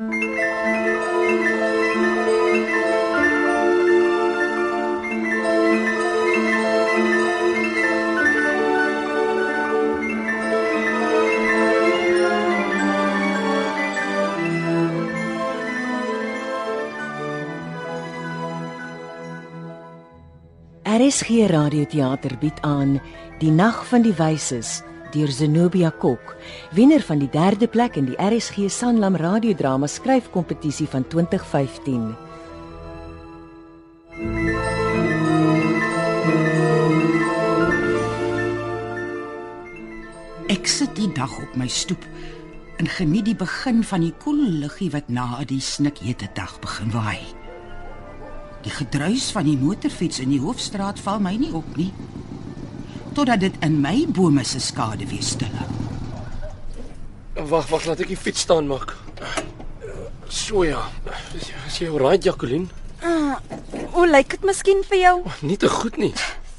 RSG Radioteater bied aan Die Nag van die Wyses deur Zenobia Kok, wenner van die 3de plek in die RSG Sanlam radiodrama skryfkompetisie van 2015. Ek sit die dag op my stoep en geniet die begin van die koel luggie wat na die snikhete dag begin waai. Die gedruis van die motorfiets in die hoofstraat val my nie op nie. Totdat dit in my bome se skade weer stil hou. Wag, wag, laat ek die fiets staan maak. So ja. Is, is jy alright, Jacqueline? Hoe lyk dit miskien vir jou? Nie te goed nie.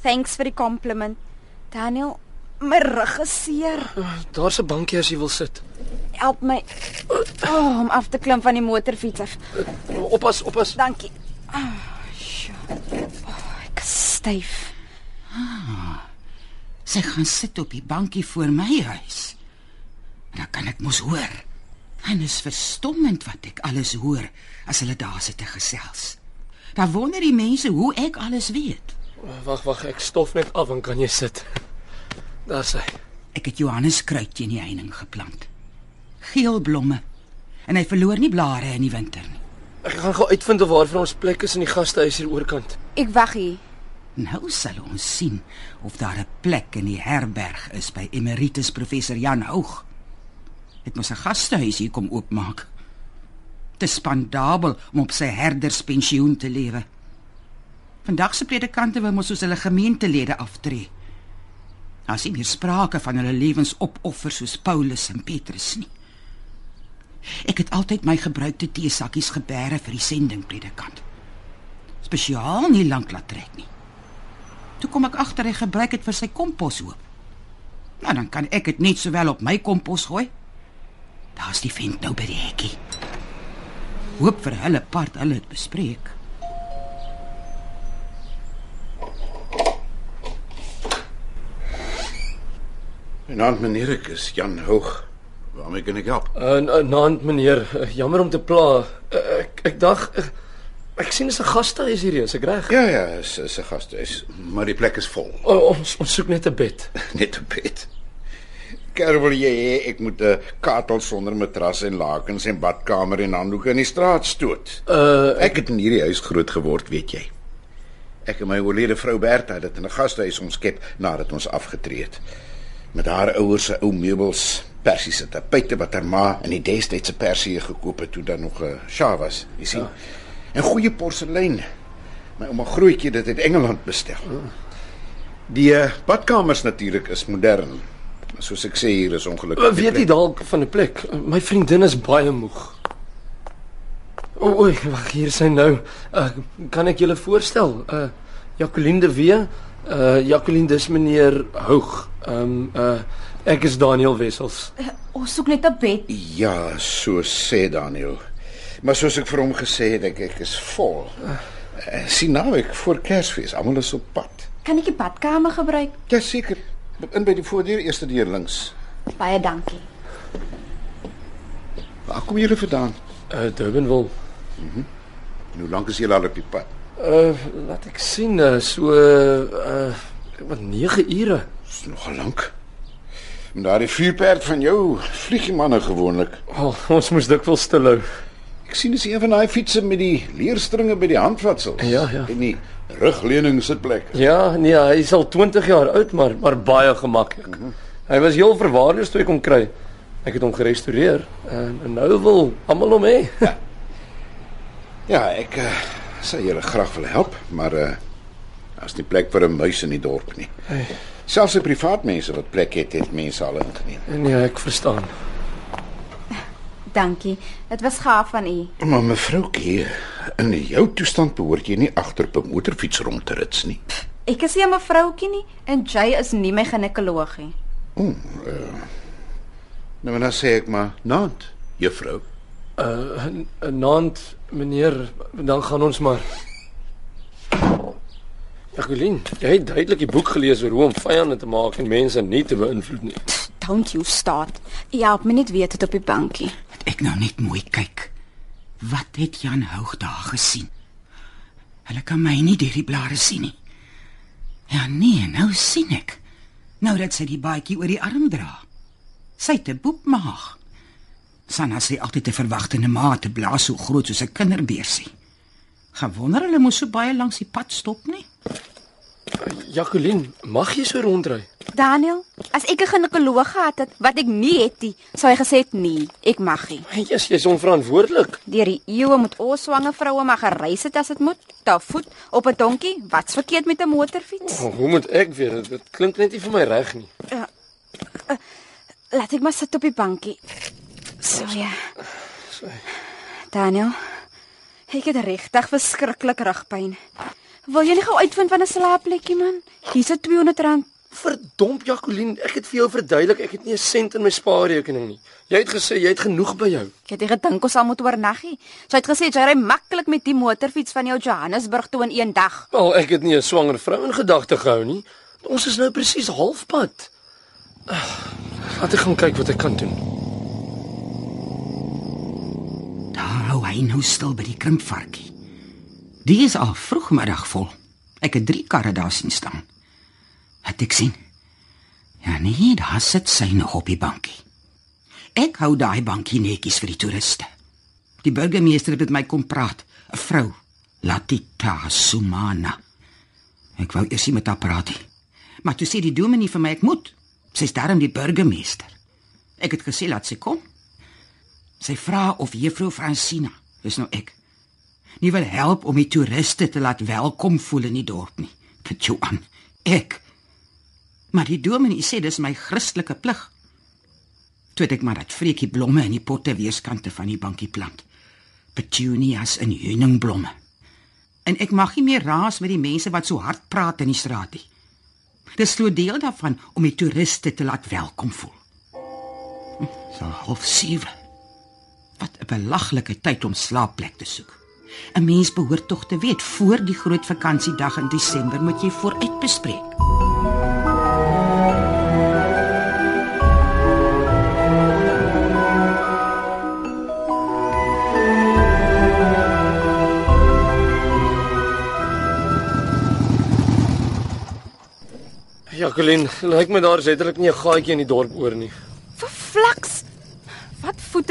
Thanks vir die compliment. Daniel, my rug is seer. Daar's 'n bankie as jy wil sit. Help my oh, om af te klim van die motorfiets af. Oppas, oppas. Dankie. Oh, sjoe. oh, ek is styf. Sy gaan sit op die bankie voor my huis. En dan kan ek mos hoor. En is verstommend wat ek alles hoor as hulle daar sit te gesels. Dan wonder die mense hoe ek alles weet. Wag, wag, ek stof net af en kan jy sit. Daar sê. Ek het Johannes kruitjie in die heining geplant. Geel blomme. En hy verloor nie blare in die winter nie. Ek gaan gou uitvind of waar vir ons plek is in die gastehuis hier oorkant. Ek wag hier. Nou sal ons sien of daar 'n plek in die herberg is by emeritus professor Jan Houg. Het mos 'n gastehuis hier kom oopmaak. Te spandabel om op sy herderspensioen te lewe. Vandag se predikante wil mos soos hulle gemeentelede aftree. Daar's nie meer sprake van hulle lewens opoffer soos Paulus en Petrus nie. Ek het altyd my gebruikte teesakkies gebeere vir die sending predikant. Spesiaal nie lank laat trek nie. Toe kom ek agter hy gebruik dit vir sy komposhoop. Nou dan kan ek dit net sowel op my kompos gooi. Daar's die vent nou by die hekkie. Hoop vir hulle part hulle het bespreek. Naam meneer, ek is Jan Hoog. Waarmee kan ek help? Uh, uh, naand meneer, uh, jammer om te pla. Uh, ek ek dag ek sien dis 'n gastehuis hier, is ek reg? Ja ja, is is 'n gastehuis, maar die plek is vol. Uh, ons ons soek net 'n bed. Net 'n bed. Kerel jy hê ek moet 'n katel sonder matras en lakens en badkamer en handdoeke in die straat stoot. Uh Ek het in hierdie huis groot geword, weet jy. Ek en my oorlede vrou Bertha het dit in 'n gastehuis omskep nadat ons afgetree het. Met haar ouers se ou meubels, persiese tapyte wat haar ma in die destydse Persië gekoop het toe daar nog 'n Shah was, jy sien. Ja. En goeie porselein. My ouma grootjie het dit uit Engeland bestel. Die uh, badkamers natuurlik is modern. Maar soos ek sê hier is ongelukkig. uh, weet jy dalk van 'n plek? My vriendin is baie moeg. O, oei, wag, hier is sy nou. Uh, kan ek julle voorstel? Uh Jacqueline de Wee. Uh Jacqueline dis meneer Houg. Ehm um, uh ek is Daniel Wessels. Uh, ons soek net 'n bed. Ja, so sê Daniel. Maar soos ek vir hom gesê het, ek, ek is vol. Uh, sien nou ek voor Kersfees, almal is op pad. Kan ek die badkamer gebruik? Ja seker. In by die voordeur, eerste deur links. Baie dankie. Waar kom julle vandaan? Uh Durbanville. En hoe lank is julle al op die pad? Uh laat ek sien, uh, so uh wat 9 ure. Dis nogal lank. En daardie vuurperd van jou vlieg die manne gewoonlik. Oh, ons moes dikwels stilhou. Ek sien dis een van daai fietsse met die leerstringe by die handvatsels. Ja, ja. En die rugleuning sitplek. Ja, nee, hy is al 20 jaar oud, maar maar baie gemaklik. Hy was heel verwaarloos toe ek hom kry. Ek het hom gerestoreer en, en nou wil almal hom hê. Ja, ek uh, sê julle graag wil help, maar uh as nie plek vir 'n muis in die dorp nie. Hey. Selfs die privaat mense wat plek het, het mense al ingeneem. Nee, ek verstaan. Dankie. Dit was gaaf van u. Maar mevroukie, in jou toestand behoort jy nie agter op 'n motorfiets rond te rits nie. Ek is nie 'n mevrouutjie nie en Jay is nie my ginekoloog nie. O, uh, nou dan sê ek maar, "Naand, juffrou." Uh 'n naand meneer, dan gaan ons maar. Jacqueline, jy het duidelik die boek gelees oor hoe om vyande te maak en mense nie te beïnvloed nie. Don't you start. Ja, op my net weet dit op die bankie. Het ek nou net mooi kyk. Wat het Jan Houg daar gesien? Hulle kan my nie deur die blare sien nie. Ja nee, nou sien ek. Nou dat sy die baadjie oor die arm dra. Sy het 'n boepmaag. Sanna sê altyd te verwagtende ma te blaas so groot soos 'n kinderbeersie. Gewonder hulle moes so baie langs die pad stop nie. Jacqueline, mag jy so rondry? Daniel, as ek 'n ginekoloog gehad het wat ek nie het nie, sou hy gesê het nee, ek mag nie. Hey, jy's jy's onverantwoordelik. Deur die eeue moet ons swanger vroue maar gereis het as dit moet. Daar voet op 'n donkie, wat's verkeerd met 'n motorfiets? Oh, hoe moet ek weet? Dit, dit klink net nie vir my reg nie. Laat ek maar sit op die bankie. So ja. Daniel, ek het regtig verskriklik rugpyn. Wil jy nie gou uitvind van 'n slaapplekkie man? Hier's 'n R200. Verdomp Jacqueline, ek het vir jou verduidelik ek het nie 'n sent in my spaarrekening nie. Jy het gesê jy het genoeg by jou. Ek het gedink ons sal moet oornaggie. Sy het gesê jy ry maklik met die motorfiets van jou Johannesburg toe in een dag. Wel, ek het nie 'n swanger vrou in gedagte gehou nie. Ons is nou presies halfpad. Ah, Laat ek gaan kyk wat ek kan doen. Daar hou hy nou stil by die krimpvarkie. Die is al vroegmiddag vol. Ek het drie karre daar sien staan. Het ek sien? Ja nee, daar sit sy nog op die bankie. Ek hou daai bankie netjies vir die toeriste. Die burgemeester het met my kom praat, 'n vrou, Latita Sumana. Ek wou eers met haar praat nie. Maar toe sê die dominee vir my ek moet. Sy's daarom die burgemeester. Ek het gesê laat sy kom. Sy vra of juffrou Francina, dis nou ek, nie wil help om die toeriste te laat welkom voel in die dorp nie. Dit jou aan. Ek. Maar die dominee sê dis my Christelike plig. Toe ek maar dat vreekie blomme in die potte weerskante van die bankie plant. Petunias en heuningblomme. En ek mag nie meer raas met die mense wat so hard praat in die straat nie. Dis so deel daarvan om die toeriste te laat welkom voel. Hm, So half 7. Wat 'n belaglike tyd om slaapplek te soek. 'n Mens behoort tog te weet voor die groot vakansiedag in Desember moet jy vooruit bespreek. Jacqueline, lyk my daar is letterlik nie 'n gaatjie in die dorp oor nie.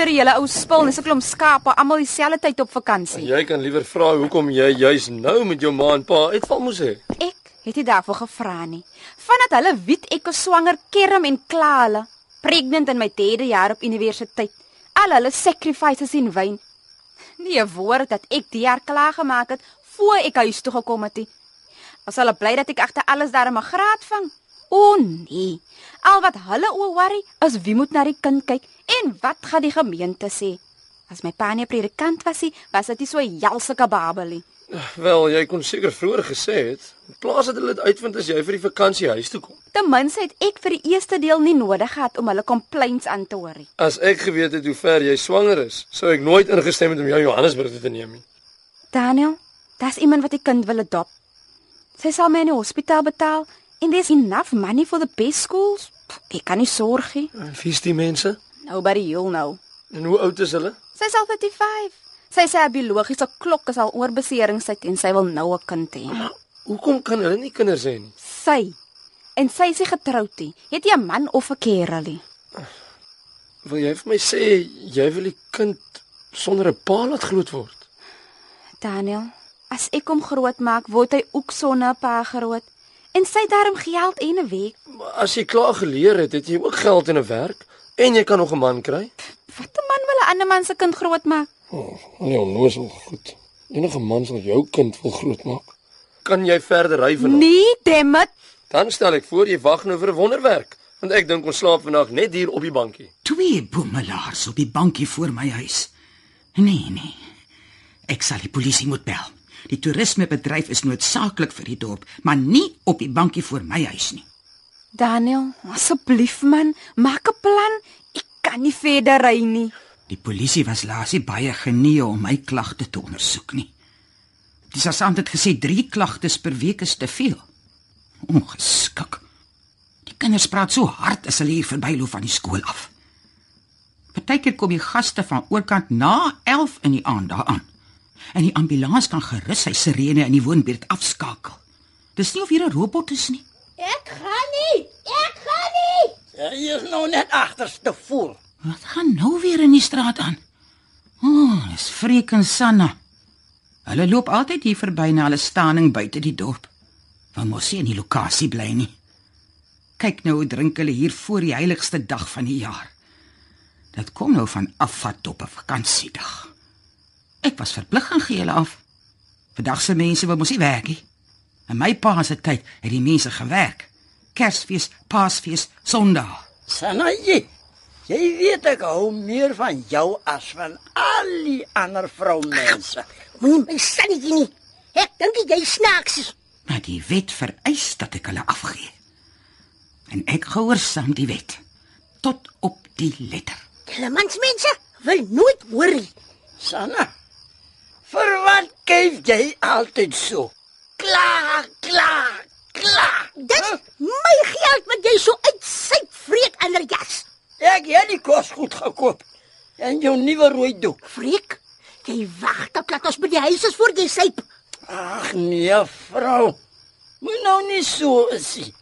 Voeter julle ou spul en so 'n klomp skape almal dieselfde tyd op vakansie? Jy kan liewer vra hoekom jy juis nou met jou ma en pa uitval moes hê. Ek het nie daarvoor gevra nie. Vandat hulle weet ek is swanger, kerm en kla hulle. Pregnant in my derde jaar op universiteit. Al hulle sacrifices in wyn. Nie 'n woord dat ek die jaar klaar gemaak het voor ek huis toe gekom het nie. Was hulle bly dat ek agter alles daarom 'n graad vang? O nee. Al wat hulle oor worry is wie moet na die kind kyk en wat gaan die gemeente sê? As my pa nie 'n predikant was nie, was dit nie so jalsike babelie. Wel, jy kon seker vroeër gesê het. Plaas dat hulle dit uitvind as jy vir die vakansie huis toe kom. Ten minste het ek vir die eerste deel nie nodig gehad om hulle complaints aan te hoor nie. As ek geweet het hoe ver jy swanger is, sou ek nooit ingestem het om jou Johannesburg toe te neem nie. Daniel, daar's iemand wat die kind wil adopt. Sy sal my in die hospitaal betaal en there's enough money for the best schools. Pff, Ek kan nie sorg nie. En wie's die mense? Nobody you'll know. En hoe oud is hulle? Sy's al 35. Sy sê haar biologiese klok is al oor beseringstyd en sy wil nou 'n kind hê. Maar hoekom kan hulle nie kinders hê nie? Sy en sy is nie getroud nie. Het jy 'n man of 'n kerel nie? Wil jy vir my sê jy wil die kind sonder 'n pa laat groot word? Daniel, as ek hom grootmaak, word hy ook sonder 'n pa groot. En sy het daarom geld en 'n week. Maar as jy klaar geleer het, het jy ook geld en 'n werk en jy kan nog 'n man kry. Wat 'n man wil 'n ander man se kind grootmaak? Oh, nee, onnoosel goed. Enige man sal jou kind wil grootmaak. Kan jy verder ry vanaand? Nee, dammit. Dan stel ek voor jy wag nou vir 'n wonderwerk, want ek dink ons slaap vandag net hier op die bankie. Twee boemelaars op die bankie voor my huis. Nee, nee. Ek sal die polisie moet bel. Die toerismebedryf is noodsaaklik vir die dorp, maar nie op die bankie voor my huis nie. Daniel, asseblief man, maak 'n plan. Ek kan nie verder ry nie. Die polisie was laas nie baie genee om my klagte te ondersoek nie. Die sergeant het gesê 3 klagtes per week is te veel. Ongeskik. Die kinders praat so hard as hulle hier verbyloop van die skool af. Partykeer kom die gaste van oorkant na 11 in die aand daaraan. En die ambulans kan gerus sy sirene in die woonbuurt afskakel. Dis nie of hier 'n robot is nie. Ek gaan nie. Ek gaan nie. Jy is nou net agterste voor. Wat gaan nou weer in die straat aan? O, oh, dis Freek en Sanna. Hulle loop altyd hier verby na hulle staaning buite die dorp. Want mos nie in die lokasie bly nie. Kyk nou hoe drink hulle hier voor die heiligste dag van die jaar. Dit kom nou van afvat op 'n vakansiedag. Ek was verplig gaan gee hulle af. Vandag se mense wou mos nie werk nie. In my pa se tyd het die mense gewerk. Kersfees, Paasfees, Sondag. Sanayi. Jy weet ek hou meer van jou as van al die ander vroumense. Moenie my sannetjie nie. Ek dink jy snaaks is. Maar die wet vereis dat ek hulle afgee. En ek gehoorsaam die wet tot op die letter. Julle mansmense wil nooit hoor nie. Sanna. Vir wat kyk jy altyd so? Kla, kla, kla. Dis my geld wat jy so uitsyp vreek in 'n jas. Ek het die kos goed gekoop. En jou nuwe rooi doek. Vreek, jy wag tot ons by die huis is voor jy syp. Ag nee, vrou. Moet nou nie so is nie.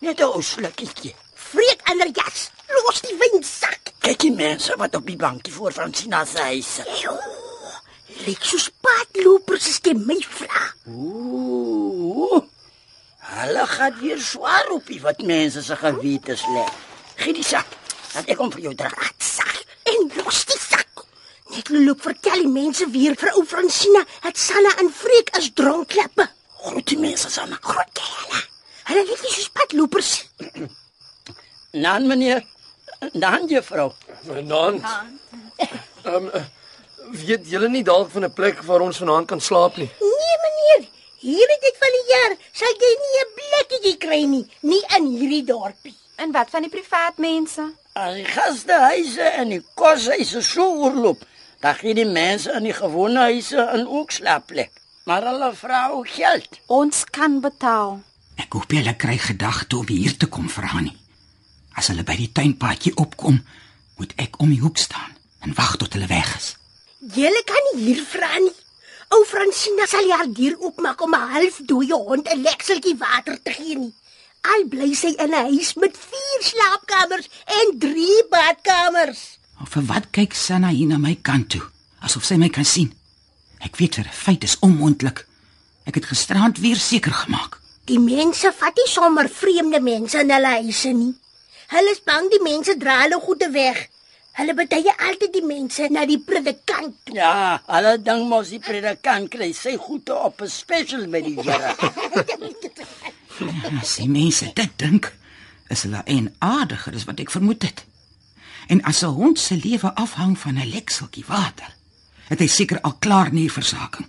Net 'n ou slukkie. Vreek in 'n jas. Los die windsak. Kyk die mense wat op die bankie voor van Sina se huis sit. Lyk soos padlopers as jy my vra. Ooh. Hulle gaan weer swaar op die wat mense se gewete lê. Gee die sak. Dat ek kom vir jou dra. Wat sag? En los die sak. Net loop vertel die mense weer vir ou Fransina dat Sanna en Vreek is dronklappe. Groet die mense Sanna. Groot hulle. Hulle lyk nie soos padlopers. Nan meneer. Dan juffrou. Vanaand. Ehm um, weet julle nie dalk van 'n plek waar ons vanaand kan slaap nie? Nee meneer, hierdie tyd van die jaar sal jy nie 'n plekkie kry nie, nie in hierdie dorpie. En wat van die privaat mense? As die gastehuise en die koshuise so oorloop, dan gee die mense in die gewone huise 'n ook slaapplek. Maar hulle vra ook geld. Ons kan betaal. Ek hoop hulle kry gedagte om hier te kom vra nie. As hulle by die tuinpaadjie opkom, moet ek om die hoek staan en wag tot hulle weg is. Julle kan nie hier vra nie. Ou Fransina sal haar deur oopmaak om 'n halfdooie hond 'n lekseltjie water te gee nie. Al bly sy in 'n huis met 4 slaapkamers en 3 badkamers. Of vir wat kyk Sanna hier na my kant toe, asof sy my kan sien? Ek weet vir 'n feit is onmoontlik. Ek het gisterand weer seker gemaak. Die mense vat nie sommer vreemde mense in hulle huise nie. Hulle is bang die mense dra hulle goede weg. Hulle betuie altyd die mense na die predikant. Ja, hulle dink mos die predikant kry sy goede op 'n special by die Here. As die mense dit dink, is hulle en aardiger as wat ek vermoed het. En as 'n hond se lewe afhang van 'n lekseltjie water, het hy seker al klaar nierversaking.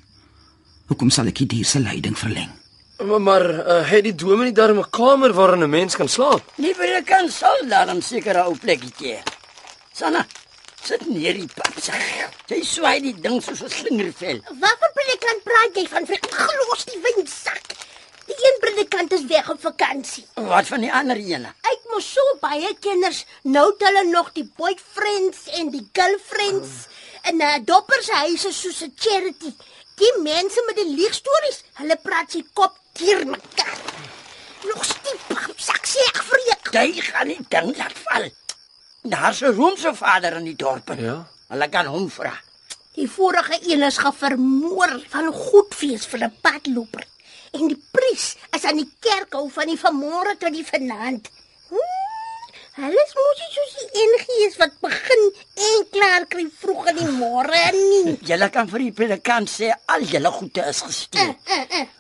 Hoekom sal ek die dier se lyding verleng? Maar, maar uh, het die dominee daar 'n kamer waarin 'n mens kan slaap? Die predikant sal daarom seker 'n ou plekkie hê. Sanna, sit neer die pap. Jy swaai die ding soos 'n slingervel. Waarvan predikant praat jy van? Gelos die windsak. Die een predikant is weg op vakansie. Wat van die ander ene? Ek mos so baie kinders, nou het hulle nog die boyfriends en die girlfriends en 'n uh, dopper se huise soos 'n charity. Die mense met die leegstories, hulle praat sy kop teer mekaar. Los die papsak sê ek vir jou. Jy gaan nie ding laat val. Daar's 'n Romeinse vader in die dorp. Ja. Hulle kan hom vra. Die vorige een is gevermoor van goedfees vir 'n padloper. En die pries is aan die kerk hou van die vanmôre tot die vanaand. Hmm, hulle is mos nie soos die NG's wat begin en klaar kry vroeg in die môre nie. Julle kan vir die predikant sê al julle goede is gesteel.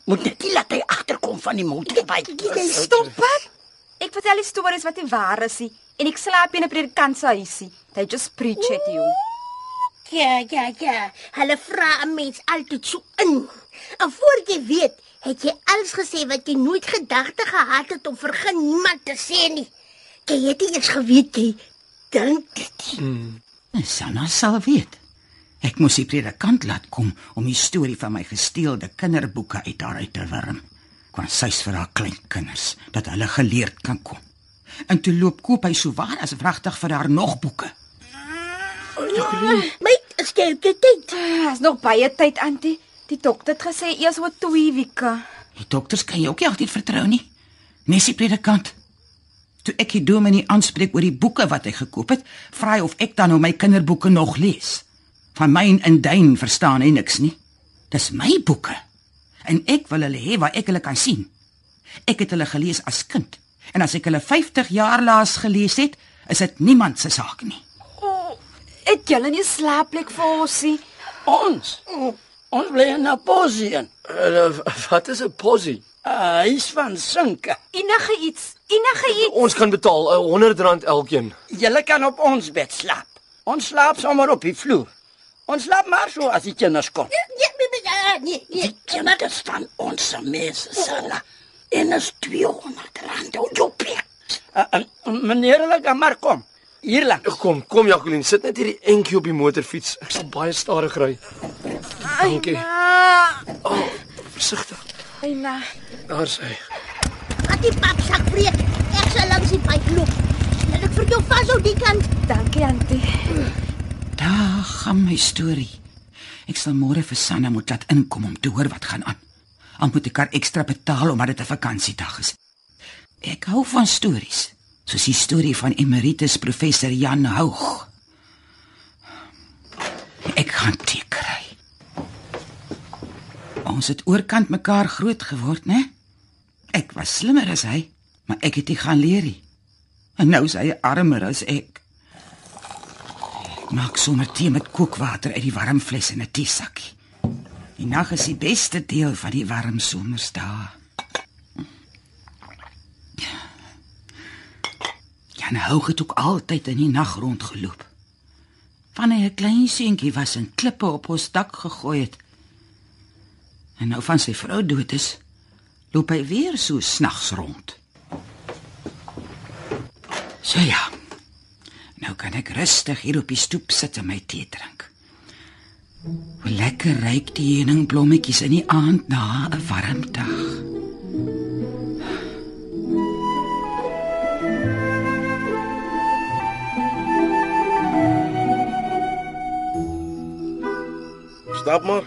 Moet net nie laat hy agterkom van die motorbike. Jy stop? Ek vertel die stories wat nie waar is nie en ek slaap in 'n predikant se huisie. They just preach at you. Ja, ja, ja. Hulle vra 'n mens altyd so in. En voor jy weet, het jy alles gesê wat jy nooit gedagte gehad het om vir geen niemand te sê nie. Jy het nie eens geweet jy dink dit. nie. Sanna sal weet. Ek moes die predikant laat kom om die storie van my gesteelde kinderboeke uit haar uit te wurm. Kwans sy's vir haar klein kinders dat hulle geleerd kan kom. En toe loop koop hy so waar as wragtig vir haar nog boeke. My skelke tyd. Daar's nog baie tyd, Antie. Die dokter het gesê eers oor 2 weke. Die dokters kan jy ook nie altyd vertrou nie. Nessie predikant. Toe ek die dominee aanspreek oor die boeke wat hy gekoop het, vra hy of ek dan nou my kinderboeke nog lees. Van myn in duin verstaan hy niks nie. Dis my boeke. En ek wil hulle hê waar ek hulle kan sien. Ek het hulle gelees as kind. En as ek hulle 50 jaar laas gelees het, is dit niemand se saak nie. Het julle nie slaapplek vir ons nie? Ons. Ons bly in 'n posie. Uh, wat is 'n posie? Huis van sinke. Enige iets, enige iets. Ons kan betaal uh, 100 rand elkeen. Julle kan op ons bed slaap. Ons slaap sommer op die vloer. Ons slaap maar so as die kinders kom. Ja, nee, nee, nee. Die kinders van ons mense sala. En is 200 rand op jou Uh, uh, meneer, hulle kan maar kom. Hier langs. Kom, kom Jacqueline, sit net hierdie entjie op die motorfiets. Ek sal baie stadig ry. Dankie. Oh, versigtig. Eina. Daar sy. Wat die pap sak breek. Ek sal langs die pad loop. Laat ek vir jou vashou die kant. Dankie, Antie. Daar gaan my storie. Ek sal môre vir Sanna moet laat inkom om te hoor wat gaan aan. Al moet ek haar ekstra betaal omdat dit 'n vakansiedag is. Ek hou van stories, soos die storie van emeritus professor Jan Houg. Ek gaan teekry. Ons het oorkant mekaar groot geword, né? Ek was slimmer as hy, maar ek het nie gaan leer nie. En nou is hy armer as ek. Ek maak sommer tee met kookwater uit die warm fles in 'n teesakkie. Die nag is die beste deel van die warm somersdae. Jan Houg het ook altyd in die nag rondgeloop. Van hy 'n klein seentjie was en klippe op ons dak gegooi het. En nou van sy vrou dood is, loop hy weer so snags rond. So ja. Nou kan ek rustig hier op die stoep sit en my tee drink. Hoe lekker ruik die heuningblommetjies in die aand na 'n warm dag. Stap maar.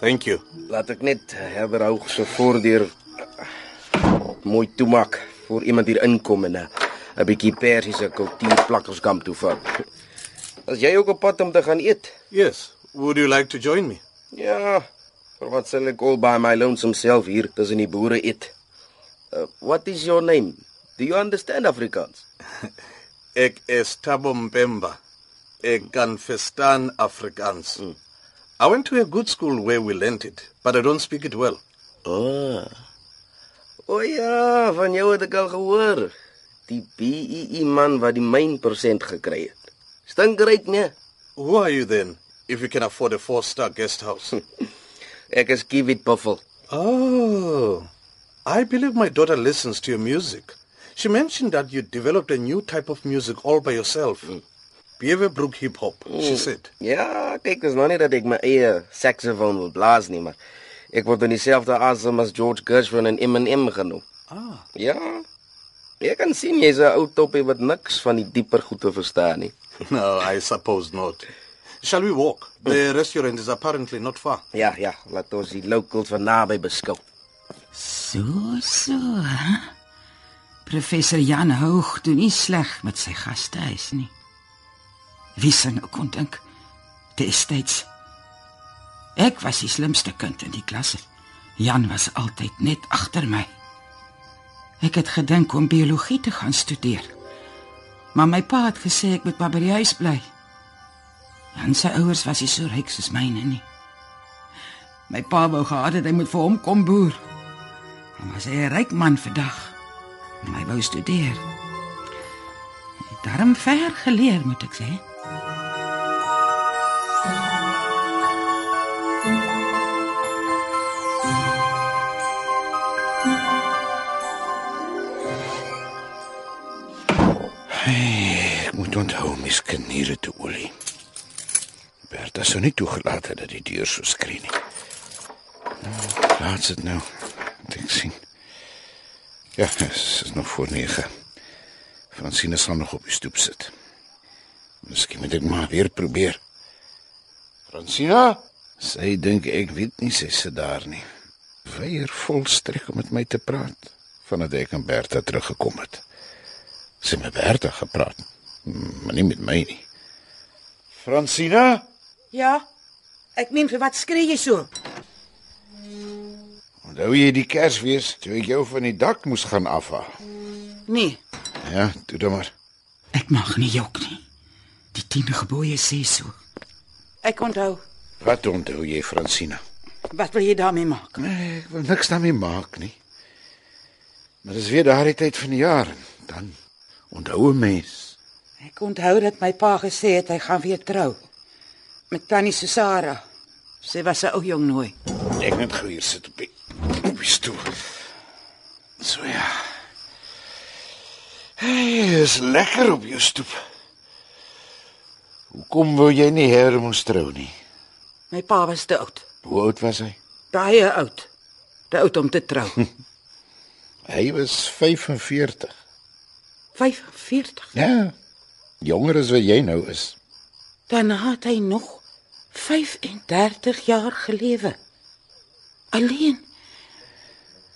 Thank you. Laat ek net herder Houg se voordeur mooi toemaak voor iemand hier inkom en 'n bietjie persiese kultuurplakkerskamp toe vat. As jy ook op pad om te gaan eet? Yes. Would you like to join me? Ja. Vir wat sal ek al by my lonesome self hier tussen die boere eet? Uh, what is your name? Do you understand Afrikaans? Ek is Tabo Mpemba. Ek kan verstaan Afrikaans. Mm. I went to a good school where we learned it, but I don't speak it well. Oh. O oh ja, van jou het ek al gehoor. Die BEE man wat die myn persent gekry het. Stinkryk, nee. Who are you then, if you can afford a four-star guest house? Ek is Kiewit Buffel. oh, I believe my daughter listens to your music. She mentioned that you developed a new type of music all by yourself. Beaverbrook hip hop, she said. Ja, kyk, dis nou nie dat ek my eie saksofoon wil blaas nie, maar ek word in dieselfde asem as George Gershwin en Eminem genoem. Ah, Ja. Ek kan sien jy's 'n ou toppie wat niks van die dieper goeie verstaan nie. no, I suppose not. Shall we walk? The restaurant is apparently not far. Ja, ja, laat ons die locals van naby beskou. So so. Hè? Professor Jan Houg doen nie sleg met sy gastehuis nie. Wie sou nou kon dink destyds ek was die slimste kind in die klas. Jan was altyd net agter my. Ek het gedink om biologie te gaan studeer. Maar my pa het gesê ek moet maar by die huis bly. Jan se ouers was nie so ryk soos myne nie. My pa wou gehad het hy moet vir hom kom boer. Dan was hy 'n ryk man vandag. En hy wou studeer. Het Daarom ver geleer, moet ek sê. Ek moet onthou mis kniere te olie. Bertha sou nie toegelaat het dat die deur so skree nie. Nou, laat dit nou. Moet Ek sien. Ja, dit is nog voor 9. Francine sal nog op die stoep sit. Miskien moet ek maar weer probeer. Francina, sy dink ek weet nie sy sit daar nie. Weier volstrek om met my te praat vandat ek en Bertha teruggekom het. Sy het met Bertha gepraat, maar nie met my nie. Francina, Ja. Ek meen vir wat skree jy so? onthou jy die Kersfees toe ek jou van die dak moes gaan afhaal? Nee, Ja, toe dan maar. ek mag nie jok nie. Die 10 gebooie sê so. Ek onthou. Wat onthou jy, Francina? Wat wil jy daarmee maak? Nee, ek wil niks daarmee maak nie. Maar dis weer daardie tyd van die jaar en dan onthou 'n mens. Ek onthou dat my pa gesê het hy gaan weer trou met tannie Susara. Sy was 'n ou jong nooi. Ek net gou hier sit op die op die stoel. So ja. Hey, is lekker op jou stoep. Hoekom wou jy nie her moes trou nie? My pa was te oud. Hoe oud was hy? Baie oud. Te oud om te trou. Hy was 45. 45. Ja. Jonger as wat jy nou is. Dan het hy nog 35 jaar gelewe. Alleen.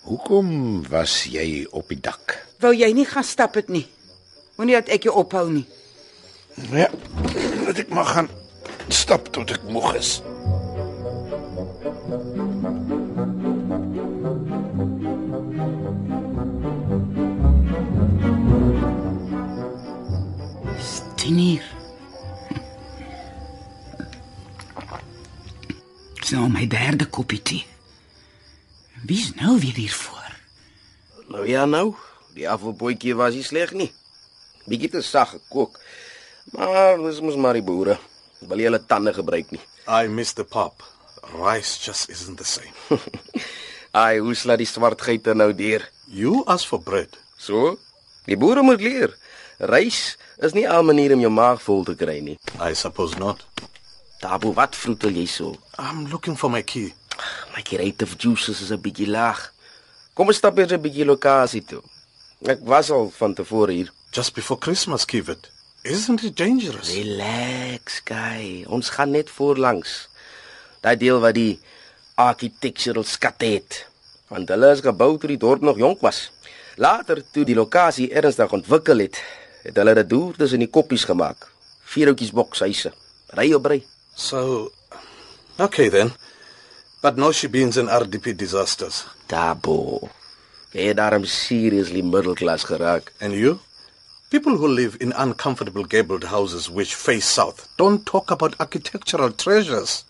Hoekom was jy op die dak? Wou jy nie gaan stap het nie? Moenie dat ek jou ophou nie. Ja, dat ek maar gaan stap tot ek moeg is. So my derde koppie tee. Wie's nou weer hier voor? Nou ja nou, die afvalbootjie was nie sleg nie. Bietjie te sag gekook. Maar dis mos maar die boere. Wil jy hulle tande gebruik nie. I miss the pop. Rice just isn't the same. Ai, hoe slaat die swart geite nou deur? You ask for bread. So, die boere moet leer. Rys is nie 'n manier om jou maag vol te kry nie. I suppose not. Tabo, wat vroetel jy so? I'm looking for my key. My creative juices is 'n bietjie laag. Kom ons stap eers 'n bietjie lokasie toe. Ek was al van tevore hier. Just before Christmas, Kivet. Isn't it dangerous? Relax, guy. Ons gaan net voorlangs. Daai deel wat die architectural skatte het. Want hulle is gebou toe die dorp nog jonk was. Later toe die lokasie ernstig ontwikkel het, het hulle dit deur tussen die koppies gemaak. Vier houtjies bokshuise. Ry op ry. So, okay then. But no shebeens and RDP disasters. Tabo. Jy het daarom seriously middle class geraak. And you? People who live in uncomfortable gabled houses which face south don't talk about architectural treasures.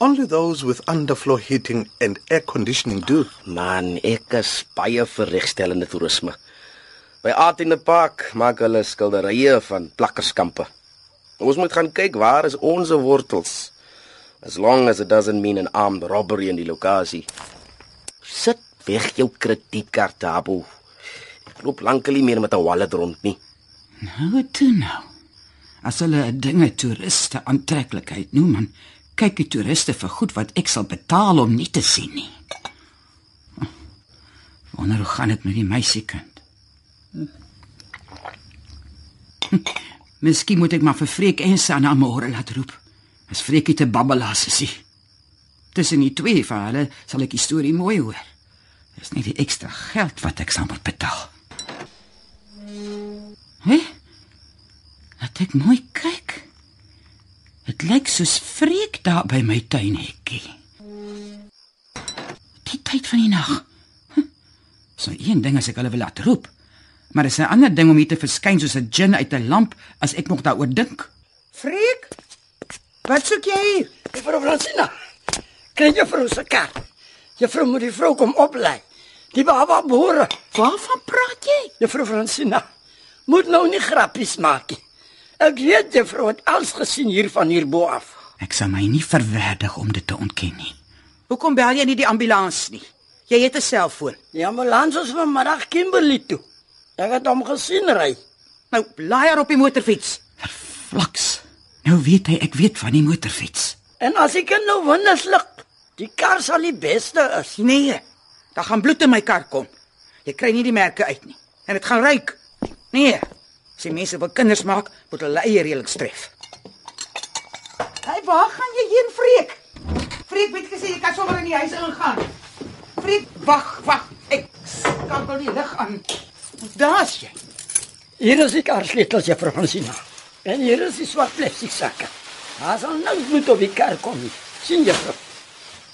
Only those with underfloor heating and air conditioning do. Man, ek is baie vir regstellende toerisme. By Art in the Park maak hulle skilderye van plakkerskampe. Ons moet gaan kyk waar is ons wortels. As long as it doesn't mean an armed robbery in die lokasie. Sit weg jou kredietkaart, Tabo. Ek loop lankal nie meer met 'n wallet rond nie. Nou toe nou. As hulle 'n dinge toeriste aantreklikheid noem, dan kyk die toeriste vir goed wat ek sal betaal om nie te sien nie. Wonder hoe gaan dit met die meisiekind? Miskien moet ek maar vir Freek en Sanna môre laat roep. As Freekie te babbelaas is. hy. Tussen die twee van hulle sal ek die storie mooi hoor. Dis nie die ekstra geld wat ek sal moet betaal. Hè? Laat ek mooi kyk. Dit lyk soos Freek daar by my tuinhekkie. Die tyd van die nag. Hm. So een ding as ek hulle wil laat roep. Maar dis 'n ander ding om hier te verskyn soos 'n gin uit 'n lamp as ek nog daaroor dink. Freek? Wat soek jy hier? Juffrou Francina. Kry juffrou se kar. Juffrou moet die vrou kom oplei. Die baba boere. Waarvan praat jy? Juffrou Francina. Moet nou nie grappies maak nie. Ek weet juffrou het alles gesien hier van hierbo af. Ek sal my nie verwerdig om dit te ontken nie. Hoekom bel jy nie die ambulans nie? Jy het 'n selfoon. Die ambulans is vanmiddag Kimberley toe. Ek het hom gesien ry. Nou blaai haar op die motorfiets. Verflaks. Nou weet hy ek weet van die motorfiets. En as ek kan nou winneslig, die kar sal die beste is. Nee. Daar gaan bloed in my kar kom. Jy kry nie die merke uit nie. En dit gaan ruik. Nee. As die mense wil kinders maak, moet hulle eie reëls tref. Hey, waar gaan jy heen, Freek? Freek het gesê jy kan sommer in die huis ingaan. Freek, wag, wag. Ek skakel die lig aan. Daar's jy. Hier is die karsleutels, juffrou Fransina. En hier is die swart plastiek sakke. Daar sal nou bloed op die kar kom. nie. sien juffrou?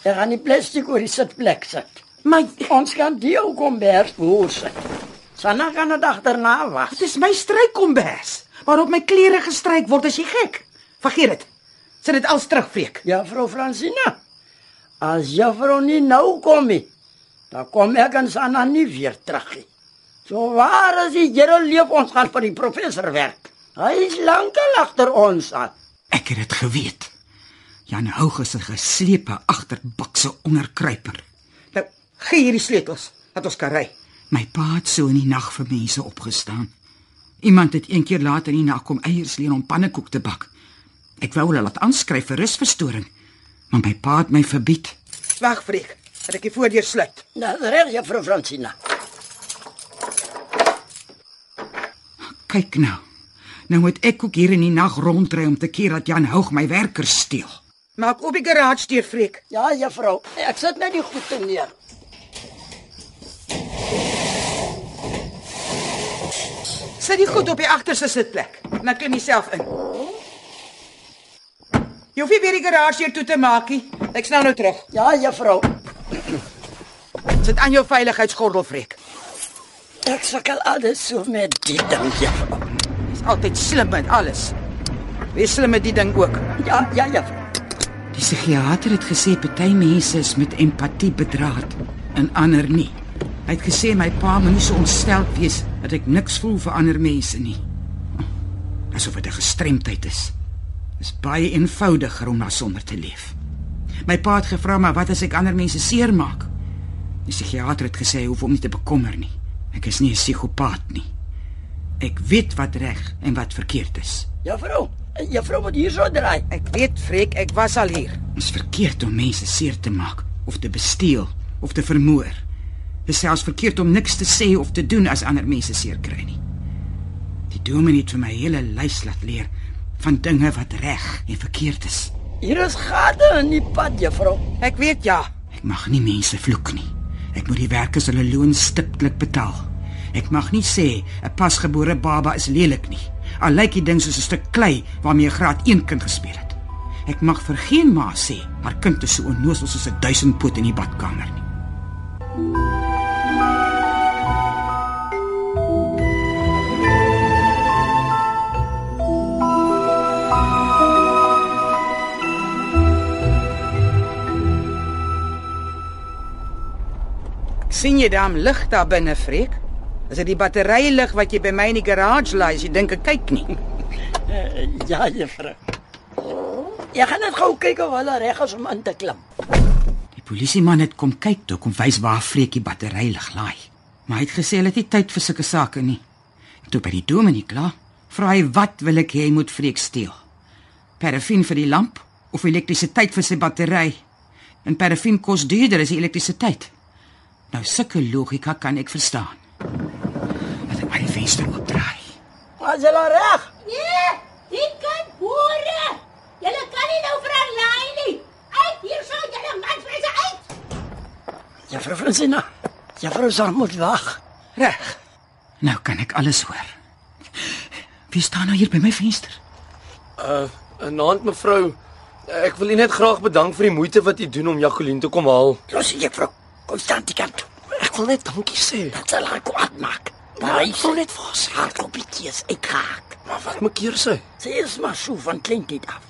Er gaan die plastiek oor die sitplek sit. Maar Ons kan die ou kombers voor sit. Sanna kan dit agterna was. dit is my strykombers waarop my klere gestryk word as jy gek. Vergeet dit. Sit dit als terug, Freek. Juffrou Fransina. As juffrou nie nou kom nie, dan kom ek en Sanna nie weer terug nie. So waar is die Here leef ons gaan vir die professor werk. Hy is lankal agter ons aan. Ek het dit geweet. Jan Houg is 'n geslepe agterbakse onderkruiper. Nou, gee hierdie sleutels dat ons kan ry. My pa het so in die nag vir mense opgestaan. Iemand het een keer later in die nag kom eiers leen om pannekoek te bak. Ek wou hulle laat aanskryf vir rusverstoring, maar my pa het my verbied. Wag, Freek, dat ek die voordeur sluit. Nou reg juffrou Fransina. Kyk nou. Nou moet ek ook hier in die nag rondry om te keer dat Jan Houg my werkers steel. Maak op die garage deur, Freek. Ja juffrou, ek sit net die goede neer. Sit die goed op die agterste sitplek. Dan klim jy self in. Jy hoef nie weer die garage deur toe te maak nie. Ek snel nou terug. Ja juffrou. Sit aan jou veiligheidsgordel, Freek. Ek sukkel alles so met dit ding juffrou. Is altyd slim met alles. Wees slim met die ding ook. Ja, ja juffrou. Die psigiater het gesê party mense is met empatie bedraad en ander nie. Hy het gesê my pa moet nie so ontstel wees dat ek niks voel vir ander mense nie. Asof dit 'n gestremdheid is. Dis baie eenvoudiger om na sonder te leef. My pa het gevra maar wat as ek ander mense seermaak? Die psigiater het gesê hoef hom nie te bekommer nie. Ek is nie 'n psigopaat nie. Ek weet wat reg en wat verkeerd is. Juffrou, juffrou moet hier so draai. Ek weet, Freek, ek was al hier. Dit is verkeerd om mense seer te maak of te besteel of te vermoor. Dit is selfs verkeerd om niks te sê of te doen as ander mense seer kry nie. Die dominee het vir my hele lys laat leer van dinge wat reg en verkeerd is. Hier is gate in die pad juffrou. Ek weet ja, ek mag nie mense vloek nie. Ek moet die werkers hulle loon stiptelik betaal. Ek mag nie sê 'n pasgebore baba is lelik nie. Al lyk die ding soos 'n stuk klei waarmee 'n graad 1 kind gespeel het. Ek mag vir geen ma sê haar kind is so onnoosel soos 'n duisendpoot in die badkamer nie. sien jy daam lig daar binne, Freek? Is dit die batterylig wat jy by my in die garage laai as jy dink ek kyk nie? Ja juffrou. Jy gaan net gou kyk of hulle reg is om in te klim. Die polisieman het kom kyk toe kom wys waar Freek die batterylig laai. Maar hy het gesê hulle het nie tyd vir sulke sake nie. Toe by die dominee klaar, vra hy wat wil ek hê hy moet Freek steel? Parafin vir die lamp of elektrisiteit vir sy battery? En parafin kos duurder as die elektrisiteit. Nou sulke logika kan ek verstaan. Laat ek maar die venster oopdraai. Was hulle reg? Nee, dit kan boere. Julle kan nie nou vir 'n lyn nie. Uit hier sou julle mansmense uit. Juffrou Fransina. Juffrou sal moet wag. Reg. Nou kan ek alles hoor. Wie staan nou hier by my venster? Uh, 'n aand mevrou. Ek wil u net graag bedank vir die moeite wat u doen om Jacqueline te kom haal. Los juffrou. Kom staan die kant. Ek wil net dankie sê. Dat sal haar kwaad maak. Maar ek hy wil net vir haar sê. haar koppietjie is uitgehaak. Maar wat maak keer sy? Sy is maar so van kleintyd af.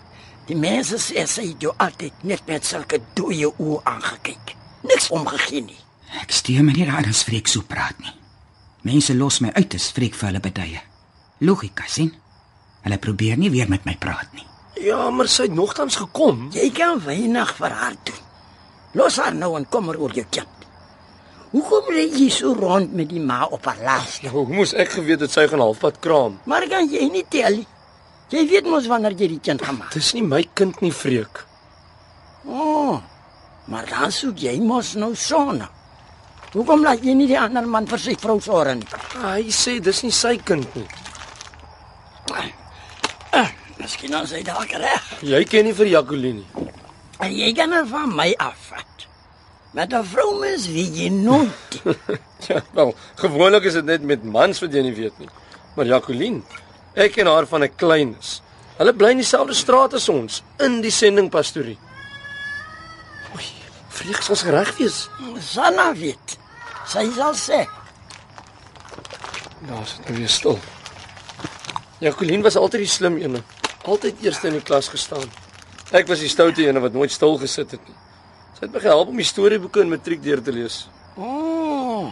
Die mense sê sy het jou altyd net met sulke dooie oë aangekyk. Niks omgegee nie. Ek steur my nie daar as Freek so praat nie. Mense los my uit as Freek vir hulle beduie. Logika sien. Hulle probeer nie weer met my praat nie. Ja, maar sy het nogtans gekom. Jy kan weinig vir haar doen. Los haar nou en kom maar oor jou kind. Hoekom ry jy so rond met die ma op haar laas? Nou, hoe moes ek geweet dat sy gaan halfpad kraam? Maar kan jy nie tel nie. Jy weet mos wanneer jy die kind gemaak. Dis nie my kind nie, Freek. O, oh, maar dan soek jy mos nou sonna. Hoekom laat jy nie die ander man vir sy vrou sorg nie? Ah, hy sê dis nie sy kind nie. Ah, Miskien dan sy dalk reg. Jy ken nie vir Jacqueline nie. En jy kan er van my afvat. Met 'n vrou mens wie jy nooit. Ja, wel, gewoonlik is dit net met mans wat jy nie weet nie. Maar Jacqueline, ek ken haar van 'n kleins. Hulle bly in dieselfde straat as ons, in die sending pastorie. Oei, vrees ons reg wees. Sanna weet. Sy sal sê. Nou is dit nou weer stil. Jacqueline was altyd die slim ene, altyd eerste in die klas gestaan. Ek was die stoute ene wat nooit stil gesit het nie. Sy het my gehelp om die storieboeke in matriek deur te lees. O. Oh,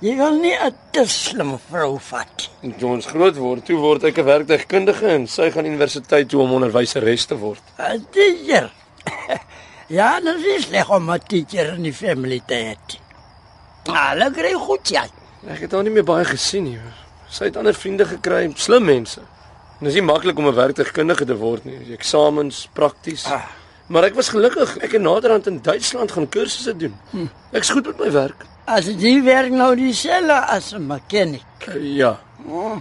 jy wil nie 'n te slim vrou vat. Toe ons groot word, toe word ek 'n werktuigkundige en sy gaan universiteit toe om onderwyseres te word. 'n Teacher. ja, dit is sleg om 'n teacher in die family te hê. Hulle kry goed ja. Ek het haar nie meer baie gesien nie. Sy het ander vriende gekry, slim mense. En dit is nie maklik om 'n werktuigkundige te word nie. Eksamens, prakties. Ah. Maar ek was gelukkig. Ek het naderhand in Duitsland gaan kursusse doen. Hm. Ek's goed met my werk. As jy werk nou dieselfde as 'n mechanic. Uh, ja. Oh.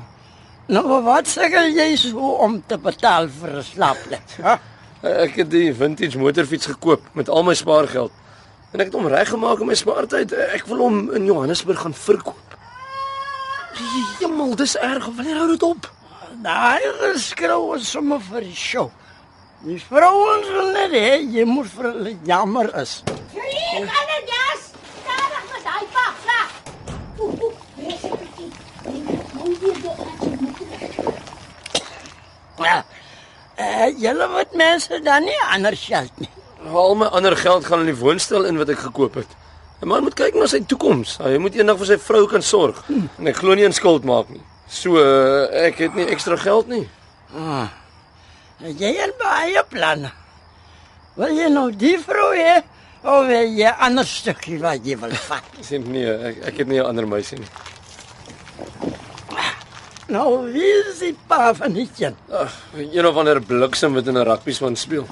Nou wat sukkel jy so om te betaal vir 'n slaapplek? Ha? Ek het die vintage motorfiets gekoop met al my spaargeld. En ek het hom reggemaak in my spaartyd. Ek wil hom in Johannesburg gaan verkoop. Jemmel, dis erg. Wanneer hou dit op? Daai geskreeu is sommer vir die show. Die vrouens wil net hê jy moet vir hulle jammer is. Vriend, ander jas. Stadig met daai pak, slag. Oeh, oeh, wees ek bietjie. Nou weer die Ja. Eh, julle moet mense dan nie anders geld nie. Al my ander geld gaan in die woonstel in wat ek gekoop het. 'n Man moet kyk na sy toekoms. Hy moet eendag vir sy vrou kan sorg. En ek glo nie in skuld maak nie. So uh, ek het nie ekstra geld nie. Ah. Jy het baie planne. Wil jy nou die vrou hê of wil jy 'n ander stukkie wat jy wil vat? Sien nee, ek ek het nie 'n ander meisie nie. Nou, wie is die pa van die kind? Ag, een of ander bliksem wat in 'n rugbyspan speel.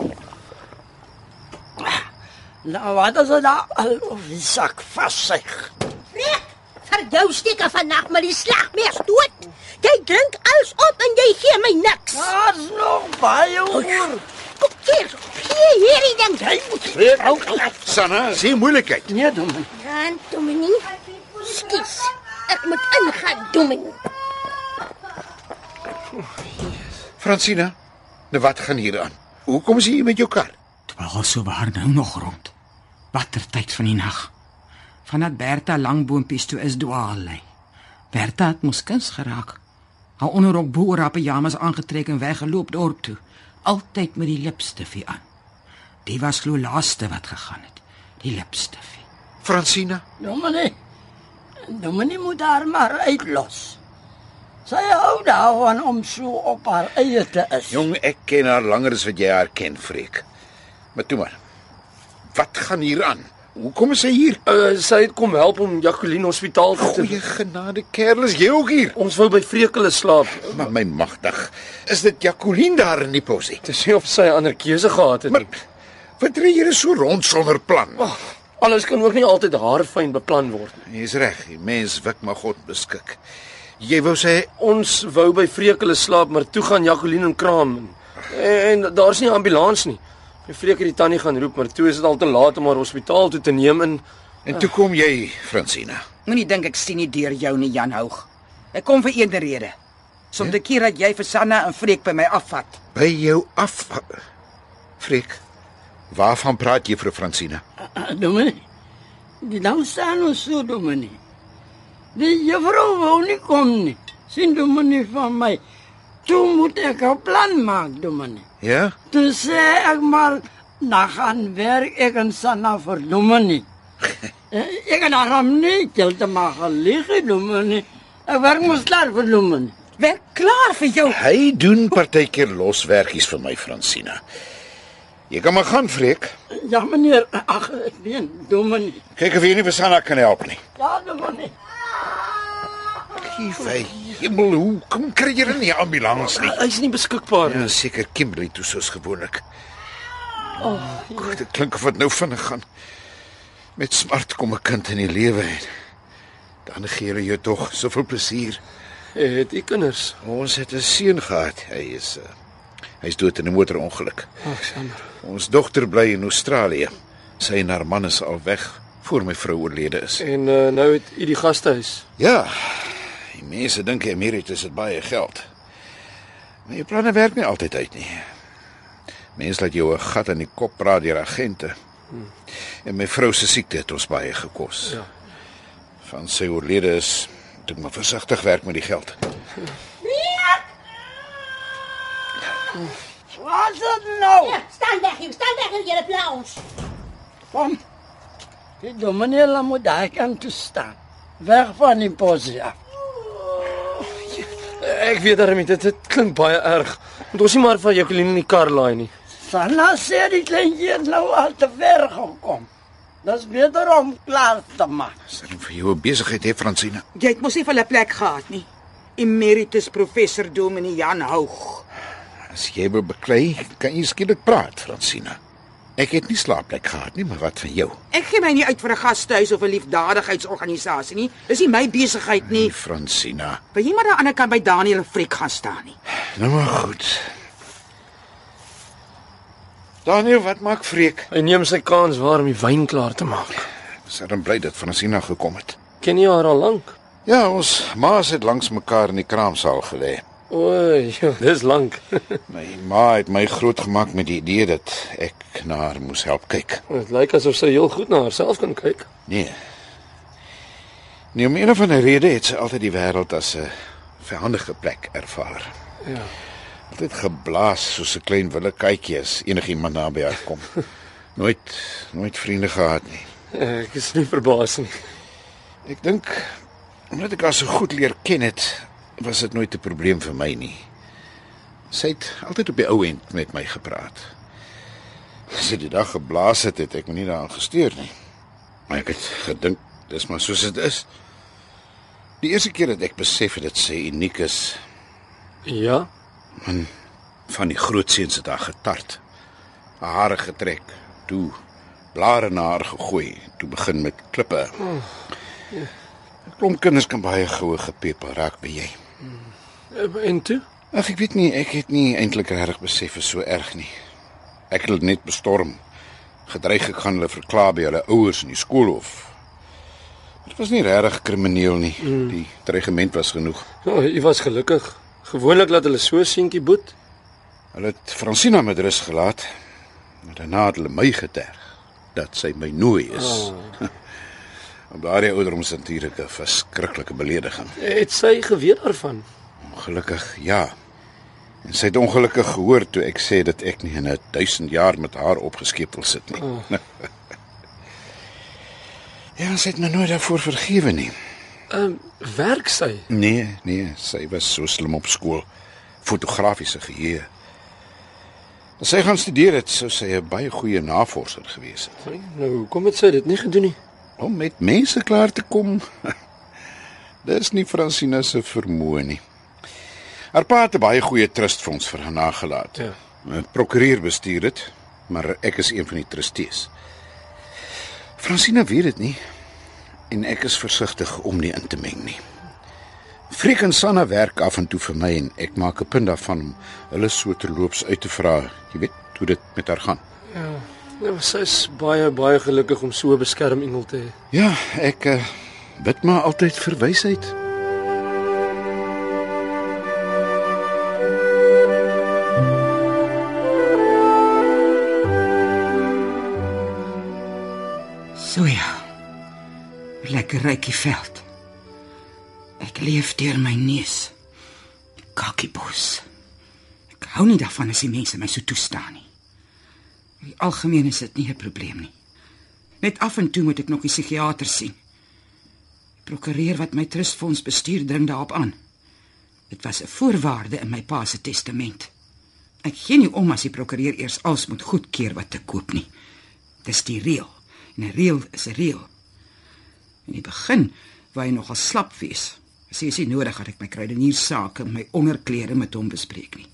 Nou, wat is dit daar al of die sak vassyg? Freek, vir jou steek af vandag met die slagmes dood. Jy drink alles op en jy gee my niks. Daar's nog baie oor. Kom hier, hier hierdie ding. Jy moet weer ook. Sanna, sien moeilikheid. Nee, domme. Ja, Dominie. Skus. Ek moet ingaan, Dominie. Francina, nou wat gaan hier aan? Hoekom is jy hier met jou kar? Terwyl so nou nog rond. Watter tyd van die nag. Vanat Bertha langboompies toe is dwaal lê. Bertha het mos kuns geraak. Haar onderrok bo oor haar pyjamas aangetrek en weggeloop dorp toe, altyd met die lipstifie aan. Die was glo laaste wat gegaan het. Die lipstifie. Francina, Dominee. Dominee moet haar maar uitlos. Sy hou daarvan om so op haar eie te is. jong, ek ken haar langer as wat jy haar ken, Freek. Maar toe maar. Wat gaan hier aan? Hoekom is sy hier? Uh, sy het kom help om Jacqueline hospitaal te Goeie genade, kerel, is jy ook hier? Ons wou by Vrekele slaap. Maar my magtig, is dit Jacqueline daar in die posie? Dit is nie of sy 'n ander keuse gehad het Maar nie. wat ry jy so rond sonder plan? Oh, alles kan ook nie altyd haarfyn beplan word nie. Jy's reg, die mens wik maar God beskik. Jy wou sê Ons wou by Vrekele slaap, maar toe gaan Jacqueline in kraam en, en daar's nie 'n ambulans nie. My vreek het die tannie gaan roep, maar toe is dit al te laat om haar hospitaal toe te neem en en toe kom jy, Francina. Moenie dink ek sien nie deur jou nie, Jan Houg. Ek kom vir een rede. Som die keer dat jy vir Sanna en Freek by my afvat. By jou af. Freek. Waarvan praat jy, vrou Francina? Dominee. Die dam staan ons so, dominee. Die juffrou wou nie kom nie. Sien dominee van my. Toe moet ek 'n plan maak, dominee. Ja? Toe sê ek maar na gaan werk ek en Sanna vir dominee. Eh, ek kan haar nie geld te maak lig, dominee. Ek werk mos klaar vir dominee. Werk klaar vir jou. Hy doen partykeer loswerkies vir my, Francina. Jy kan maar gaan, Freek. Ja meneer, ag ek weet, dominee. Kyk of jy nie vir Sanna kan help nie. Ja dominee. Giefy, hemel, hoe kom kry jy nie 'n ambulans nie? hy's nie beskikbaar nie. Ja, seker Kimberley toe soos gewoonlik. Oh, dit klink of dit nou vinnig gaan. Met smart kom 'n kind in die lewe en dan gee hulle jou tog soveel plesier. Het u kinders? Ons het 'n seun gehad. Hy is uh, hy's dood in 'n motorongeluk. Ag, jammer. Ons dogter bly in Australië. Sy en haar man is al weg voor my vrou oorlede is. En uh, nou het u die gastehuis. Ja. Die mense dink emeritus het baie geld. Maar jou planne werk nie altyd uit nie. Mense laat jou 'n gat in die kop praat deur agente. En my vrou se siekte het ons baie gekos. Ja. Van sy oorlede is ek maar versigtig werk met die geld. Wat is dit nou? Ja, staan weg hier, staan weg hier, julle pla ons. Kom. Die dominee laat moet daar kan toe staan. Weg van die posie af. Ek weet daarmee dit, dit klink baie erg. Moet ons nie maar van Jacqueline in die kar laai nie. Sanna sê die kleintjie het nou al te ver gekom. Dis beter om klaar te maak. Dan vir jou besigheid hè Fransina. Jy het mos nie vir 'n plek gehad nie. Emeritus professor Dominee Jan Houg. As jy wil beklei, kan jy skielik praat, Fransina. Ek het nie slaapplek gehad nie, maar wat van jou? Ek gee my nie uit vir 'n gastehuis of 'n liefdadigheidsorganisasie nie. Dis nie my besigheid nie. Nee, Fransina. Wil jy maar aan die ander kant by Daniel en Frik gaan staan nie? Nou maar goed. Daniel, wat maak Freek? Hy neem sy kans waar om die wyn klaar te maak. Ons het bly dat Fransina gekom het. Ken jy haar al lank? Ja, ons ma's het langs mekaar in die kraamsaal gelê. O, ja, dis lank. My ma het my grootgemaak met die idee dat ek na haar moes help kyk. Dit lyk asof sy heel goed na haarself kan kyk. Nee. Nie om een of ander rede het sy altyd die wêreld as 'n vyandige plek ervaar. Ja. Altyd geblaas soos 'n klein wille kykie as enigiemand naby haar kom. Nooit nooit vriende gehad nie. Ek is nie verbaas nie. Ek dink omdat ek haar so goed leer ken het, was dit nooit 'n probleem vir my nie. Sy het altyd op die ou end met my gepraat. As sy die dag geblaas het, het ek my nie daaraan gesteur nie. Maar ek het gedink dis maar soos dit is. Die eerste keer dat ek besef het dat sy uniek is, Ja. Man, van die groot seuns het haar getart. Haar hare getrek, toe blare na haar gegooi, toe begin met klippe. Oh, ja. Klomp kinders kan baie goue gepeper raak by jy. En toe? Ag ek weet nie, ek het nie eintlik reg besef is so erg nie. Ek het net bestorm. Gedreig ek gaan hulle verklaar by hulle ouers in die skoolhof. Dit was nie regtig krimineel nie. Mm. Die dreigement was genoeg. Ja, jy was gelukkig. Gewoonlik laat hulle so seentjie boet. Hulle het Francina met rus gelaat. Daarna het hulle my geterg dat sy my nooi is. Oh. Op daardie ouderdom is natuurlik 'n verskriklike belediging. Het sy geweet daarvan? Ongelukkig ja. En sy het ongelukkig gehoor toe ek sê dat ek nie in 'n 1000 jaar met haar opgeskep wil sit nie. Oh. ja, sy het my nooit daarvoor vergewe nie. Ehm um, werk sy? Nee, nee, sy was so slim op skool. Fotografiese geheue. As sy gaan studeer het, sou sy 'n baie goeie navorser gewees het. Nou, hoekom het sy dit nie gedoen nie? Om met mense klaar te kom. Dis nie Francina se vermoë nie. Haar pa het 'n baie goeie trustfonds vir haar nagelaat. Ja. 'n Prokureur bestuur dit, maar ek is een van die trustees. Francina weet dit nie en ek is versigtig om nie in te meng nie. Frik en Sanna werk af en toe vir my en ek maak 'n punt daarvan om hulle so terloops uit te vra, jy weet, hoe dit met haar gaan. Ja. Nou, sy is baie baie gelukkig om so 'n beskermengel te hê. Ja, ek uh, bid maar altyd vir wysheid. Lekker rykie veld. Ek leef deur my neus. Kakiebos. Ek hou nie daarvan as die mense my so toestaan nie. In die algemeen is dit nie 'n probleem nie. Net af en toe moet ek nog die psigiater sien. Die prokureur wat my trustfonds bestuur dring daarop aan. Dit was 'n voorwaarde in my pa se testament. Ek gee nie om as die prokureur eers alles moet goedkeur wat te koop nie. Dis die reël. En 'n reël is 'n reël. In die begin wou hy nogal slap wees. Hy sê nie nodig dat ek my kruideniersake en my onderklere met hom bespreek nie.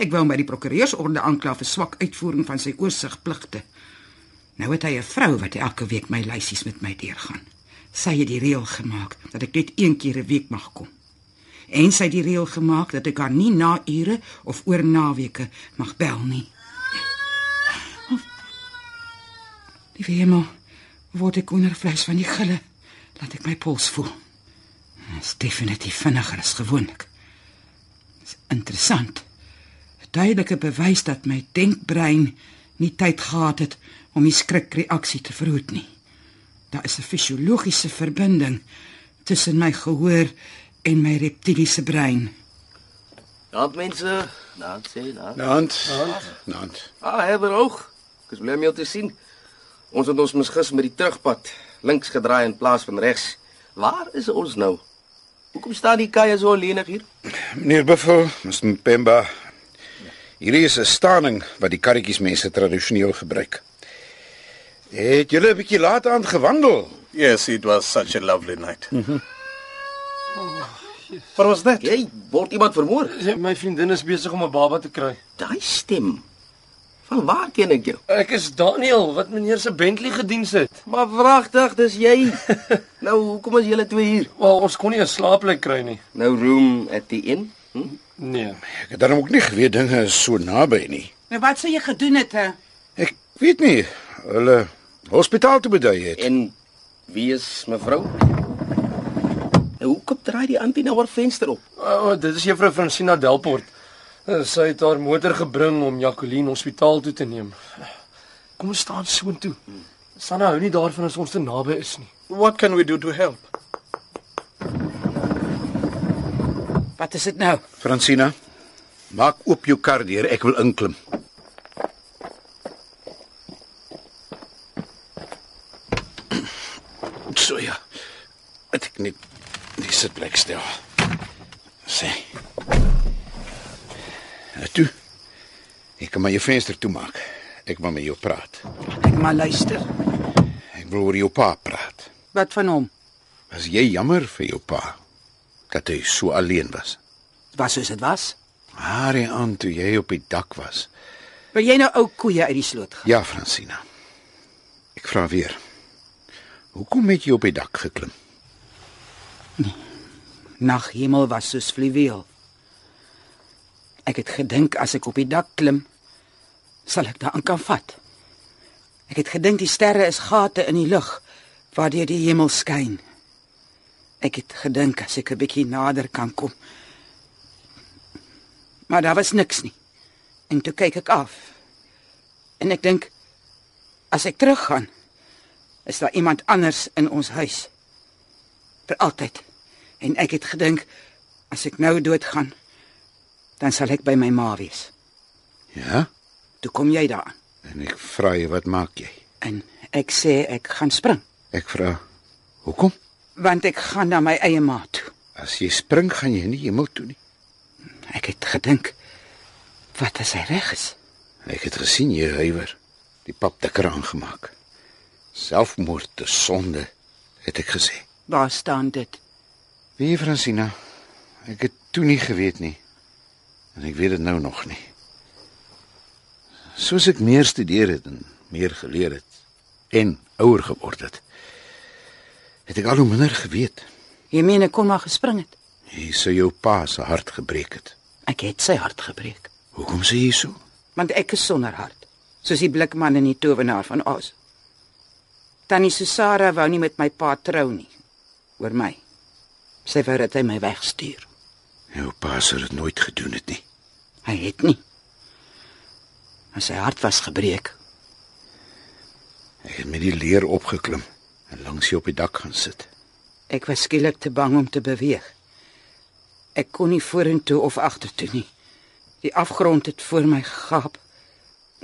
Ek wou hom by die prokureursorde aankla vir swak uitvoering van sy oorsigpligte. Nou het hy 'n vrou wat elke week my lysies met my deurgaan. Sy het die reël gemaak dat ek net een keer 'n week mag kom. En sy het die reël gemaak dat ek haar nie na ure of oor naweke mag bel nie. Die hemel, word ek onder vleis van die gille, laat ek my pols voel. Dit is definitief vinniger as gewoonlik. Dit is interessant. 'n Duidelike bewys dat my denkbrein nie tyd gehad het om die skrikreaksie te verhoed nie. Daar is 'n fisiologiese verbinding tussen my gehoor en my reptieliese brein. Dag mense, nou sê nou. Nant. Nant. Ah, Heather Hoog. Ek is bly om jou te sien. Ons het ons misgis met die terugpad, links gedraai in plaas van regs. Waar is ons nou? Hoekom staan die kaja so lenig hier? Meneer Buffel, Mr. Mpemba. Hierdie is 'n staning wat die karretjies mense tradisioneel gebruik. Het julle 'n bietjie laat aan gewandel? Yes, it was such a lovely night. What was that? Jy word iemand vermoor. Ja, My vriendin is besig om 'n baba te kry. Daai stem. Van waar ken ek jou? Ek is Daniel wat meneer se Bentley gediens het. Maar wragtig, dis jy. nou, hoekom is julle twee hier? Wel, ons kon nie 'n slaapplek kry nie. Nou room at the inn. Hm? Nee. Ek het daarom ook nie geweet dinge is so naby nie. Nou wat sou jy gedoen het? He? Ek weet nie. Hulle hospitaal toe bedui het. En wie is mevrou? Nou, hoekom draai die antie nou haar venster op? O, oh, dit is juffrou Francina Delport. Sy het haar motor gebring om Jacqueline hospitaal toe te neem. Kom ons staan soontoe. Sanna hou nie daarvan as ons te naby is nie. What can we do to help? Wat is dit nou? Francina, maak oop jou kar deur, ek wil inklim. So ja. Het ek net die sitplek stel. Sê. Nou toe. Ek kan maar jou venster toemaak. Ek wil met jou praat. Ek maar luister. Ek wil oor jou pa praat. Wat van hom? Was jy jammer vir jou pa dat hy so alleen was? Was soos dit was? Hy aan toe jy op die dak was. Wil jy nou ou koeie uit die sloot gaan? Ja, Francina. Ek vra weer. Hoekom het jy op die dak geklim? Naghemel was soos fluweel. Ek het gedink as ek op die dak klim, sal ek daaraan kan vat. Ek het gedink die sterre is gate in die lug waardeur die hemel skyn. Ek het gedink as ek 'n bietjie nader kan kom. Maar daar was niks nie. En toe kyk ek af. En ek dink as ek teruggaan, is daar iemand anders in ons huis. Vir altyd. En ek het gedink as ek nou doodgaan, dan sal ek by my ma wees. Ja? Toe kom jy daaraan En ek vra jy wat maak jy? en ek sê ek gaan spring, Ek vra hoekom? want ek gaan na my eie ma toe. As jy spring, gaan jy nie hemel toe nie. Ek het gedink wat as hy reg is? Ek het gesien jy huiwer. Die pap dikker aangemaak. Selfmoord is sonde, het ek gesê. Waar staan dit? Wie Francina? Ek het toe nie geweet nie. En ek weet dit nou nog nie. Soos ek meer studeer het en meer geleer het en ouer geword het, het ek al hoe minder geweet. Jy meen ek kon maar gespring het. Jy sou jou pa se hart gebreek het. Ek het sy hart gebreek, Hoekom sê jy so? want ek is sonder hart, soos die blikman in die towenaar van Oz. Tannie Susara wou nie met my pa trou nie oor my. Sy wou dat hy my wegstuur. Jou pa sou dit nooit gedoen het nie. Hy het nie. Maar sy hart was gebreek. Ek het met die leer opgeklim en langs jou op die dak gaan sit. Ek was skielik te bang om te beweeg. Ek kon nie vorentoe of agtertoe nie. Die afgrond het voor my gegaap.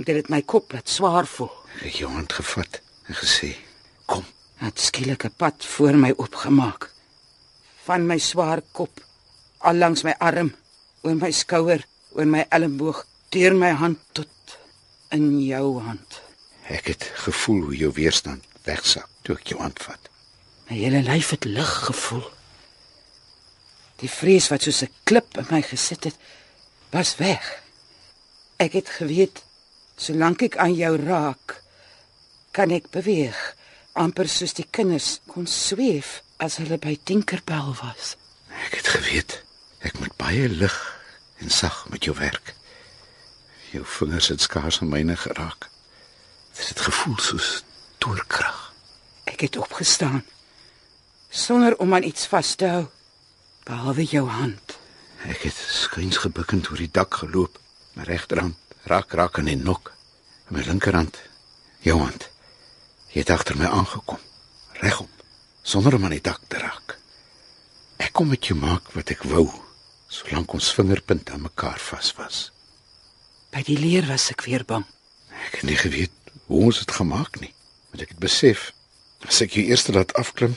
Ek het dit my kop laat swaar voel. Ek het jou hand gevat en gesê: "Kom." Het skielik 'n pad voor my oopgemaak. Van my swaar kop al langs my arm, oor my skouer, oor my elmboog, deur my hand tot in jou hand. Ek het gevoel hoe jou weerstand wegsak toe ek jou hand vat. My hele lyf het lig gevoel. Die vrees wat soos 'n klip in my gesit het, was weg. Ek het geweet solank ek aan jou raak, kan ek beweeg, amper soos die kinders kon sweef as hulle by Tinkerbell was. Ek het geweet ek moet baie lig en sag met jou werk. Jou vingers het skaars aan myne geraak. Dit het gevoel soos toorkrag. Ek het opgestaan sonder om aan iets vas te hou behalwe jou hand. Ek het skuins gebukkend oor die dak geloop, my regterhand raak raak aan die nok, en my linkerhand jou hand. Jy het agter my aangekom, regop, sonder om aan die dak te raak. Ek kom met jou maak wat ek wou, solank ons vingerpunte aan mekaar vas was. By die leer was ek weer bang. Ek het nie geweet hoe ons dit gemaak nie, want ek het besef as ek jou eers laat afklim,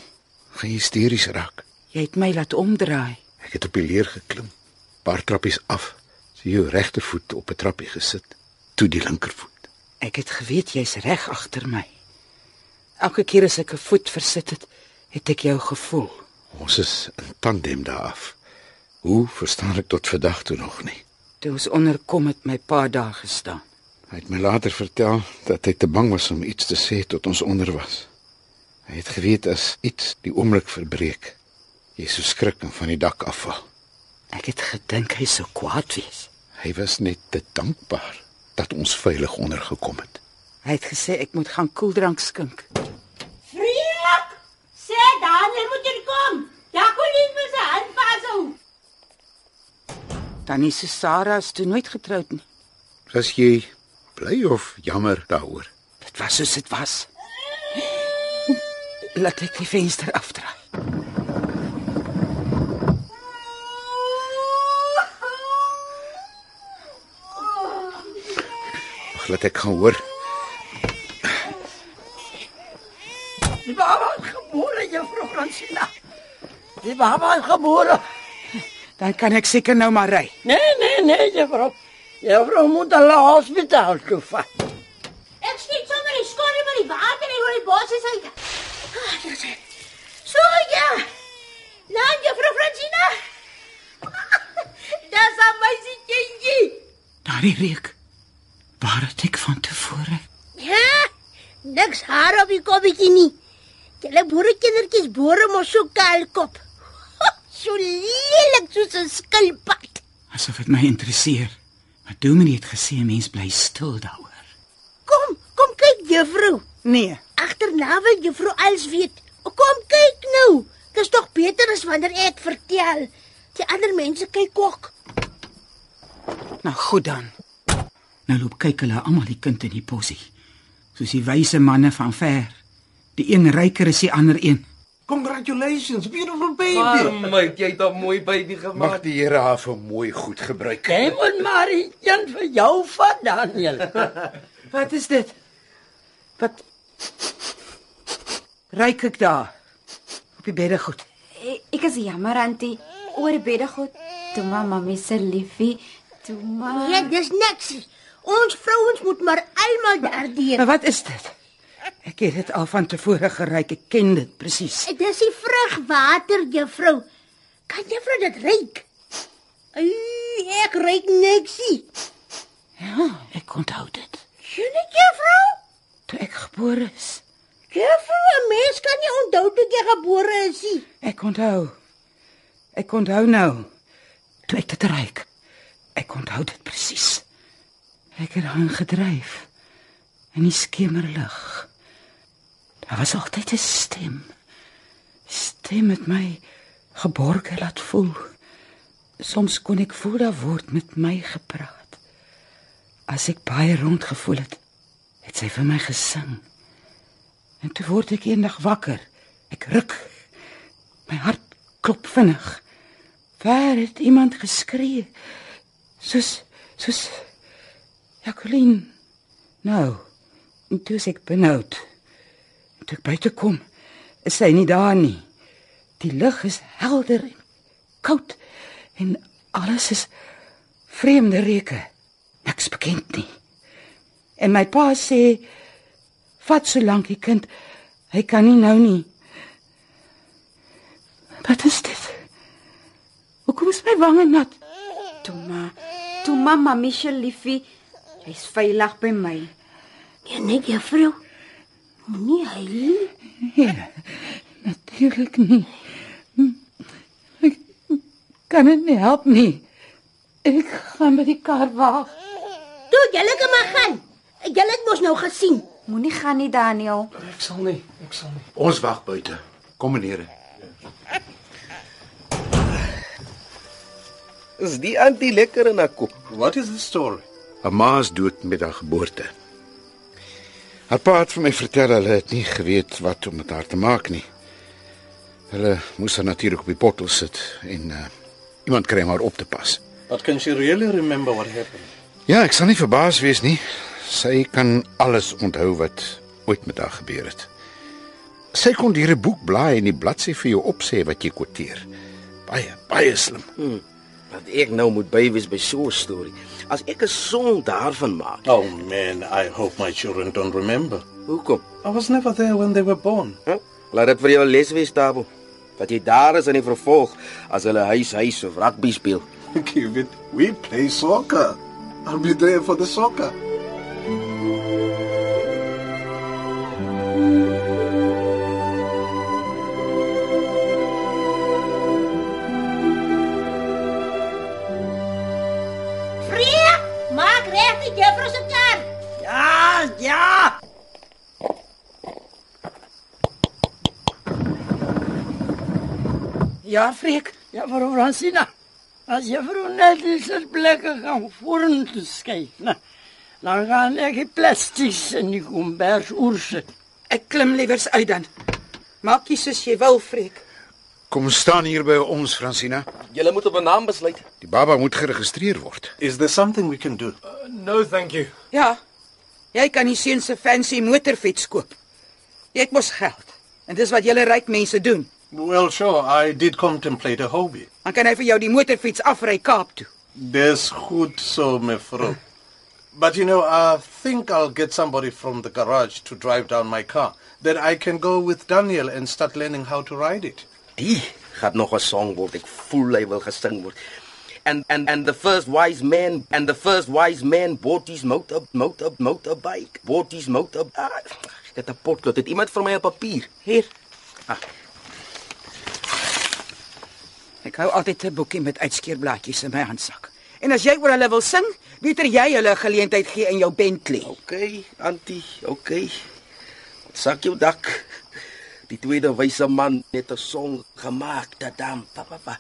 gaan jy hysteries raak. Jy het my laat omdraai. Ek het op die leer geklim, paar trappies af, sien jou regtervoet op 'n trappie gesit, toe die linkervoet. Ek het geweet jy's reg agter my. Elke keer as ek 'n voet versit het, het ek jou gevoel. Ons is in tandem daar af. Hoe verstaan ek tot vandag toe nog nie. Toe ons onderkom het my pa daar gestaan. Hy het my later vertel dat hy te bang was om iets te sê tot ons onder was. Hy het geweet as iets die oomblik verbreek, jy sou skrik en van die dak afval. Ek het gedink hy sou kwaad wees. Hy was net te dankbaar dat ons veilig ondergekom het. Hy het gesê ek moet gaan koeldrank skink. Vriek! Sê Daniel moet hier kom. Jacqueline moet sy hand vashou. Tannie se Sarah is toe nooit getroud nie. Was jy bly of jammer daaroor? Dit was soos dit was. Laat ek die venster afdraai. Ag, laat ek gaan hoor. Die baba is gebore, juffrou Francina. Die baba is gebore. Dan kan ek seker nou maar ry. Nee, nee, nee, juffrou. Juffrou moet al na hospitaal toe vat. Ek steek sommer die skorrie met die water en oor die bossies uit. Ah. So ja. Laat juffrou Francina. Dis aan my se kindjie. Daardie reuk. Waar het ek van tevore? Ja. Niks haar op die koppietjie nie. Julle boerekindertjies boere mos so kaal kop. So lelik soos 'n skilpad. Asof dit my interesseer. Maar Dominee het gesê 'n mens bly stil daaroor. Kom, kom kyk juffrou. Nee, Agterna wil juffrou alles weet. Kom kyk nou. Dis tog beter as wanneer ek vertel. Die ander mense kyk ook. nou goed dan. Nou loop kyk hulle almal die kind in die posie. Soos die wyse manne van ver. Die een ryker as die ander een. Congratulations, beautiful baby. My, jy het 'n mooi baby Mag gemaak. die Here haar vir mooi goed gebruik. Jy moet maar een vir jou vat, Daniel. Wat is dit? Wat Ryk ek daar op die beddegoed. Ek, is jammer antie oor beddegoed. Toe maar mami se liefie. Toe maar. Ja, dis niks. Ons vrouens moet maar almal daardeur. Maar wat is dit? Ek het dit al van tevore geryk. Ek ken dit presies. Dis die vrugwater, juffrou. Kan juffrou dit ruik? Ai, ek ruik niksie. Ja, ek onthou dit. Sien ek juffrou? Toe ek gebore is. Juffrou, 'n mens kan nie onthou toe jy gebore is nie. Ek onthou. Ek onthou nou. Toe ek dit ryk. Ek onthou dit presies. Ek het aan gedryf in die skemerlig. Daar was altyd 'n stem. Stem met my geborge laat voel. Soms kon ek voel daar word met my gepraat. As ek baie rond gevoel het, het sy vir my gesing. En toe word ek eendag wakker. Ek ruk. My hart klop vinnig. Waar het iemand geskree? Soos soos Jacqueline. Nou, en toe is ek benoud. Toe ek buite kom, is sy nie daar nie. Die lug is helder en koud en alles is vreemde reuke. Niks bekend nie. En my pa sê vat so lank die kind. Hy kan nie nou nie. Wat is dit? Hoekom is my wange nat? Toe maar. Toe mami se liefie. Hy's veilig by my. Ja, net juffrou. Moenie huil. Natuurlik nie. Ek kan dit nie help nie. Ek gaan by die kar wag. Toe julle kan maar gaan. Julle het mos nou gesien. Moenie gaan nie, Daniel. Ek sal nie, ek sal nie. Ons wag buite. Kom meneer. Is die antie lekker in haar kop? What is the story? 'n Ma is dood met haar geboorte. Haar pa het vir my vertel hulle het nie geweet wat om met haar te maak nie. Hulle moes haar natuurlik op die bottel sit en uh, iemand kry om haar op te pas. But can she really remember what happened? Ja, ek sal nie verbaas wees nie. Sy kan alles onthou wat ooit met haar gebeur het. Sy kon hier 'n boek blaai en die bladsy vir jou opsê wat jy quoteer. Baie, baie slim. Dat ek nou moet bywees by so 'n storie. As ek 'n song daarvan maak. Oh man, I hope my children don't remember. Hoekom? I was never there when they were born. Huh? Laat dit vir jou 'n les wees, Tabo. Dat jy daar is in die vervolg as hulle huis huis of rugby speel. Give it. We play soccer. I'll be there for the soccer. Maak reg die juffrou se kar. Ja, ja. Ja, Freek. Ja, vir Fransina. As jy vir net die sitplekke gaan vorentoe skuif, né? Dan gaan ek die plastiek in die kombers oorsit. Ek klim liewers uit dan. Maak jy soos jy wil, Freek. Kom staan hier by ons, Francina. Julle moet op 'n naam besluit. Die baba moet geregistreer word. Is there something we can do? No, thank you. Ja. Jy kan die seun se fancy motorfiets koop. Jy het mos geld. En dis wat julle ryk mense doen. Well, sure, I did contemplate a hobby. Dan kan hy vir jou die motorfiets afry Kaap toe. Dis goed so, mevrou. But you know, I think I'll get somebody from the garage to drive down my car. Then I can go with Daniel and start learning how to ride it. Die gaan nog 'n song word. Ek voel hy wil gesing word. And and and the first wise man and the first wise man bought his motor motor motorbike. Bought his motor. Ah, ek het 'n potlood. Het iemand vir my 'n papier? Hier. Ah, Ek hou altyd 'n boekie met uitskeerblaadjies in my handsak. En as jy oor hulle wil sing, beter jy hulle 'n geleentheid gee in jou Bentley. okay, antie, okay. Sak jou dak. Die tweede wyse man het 'n song gemaak, dadam, pa pa pa.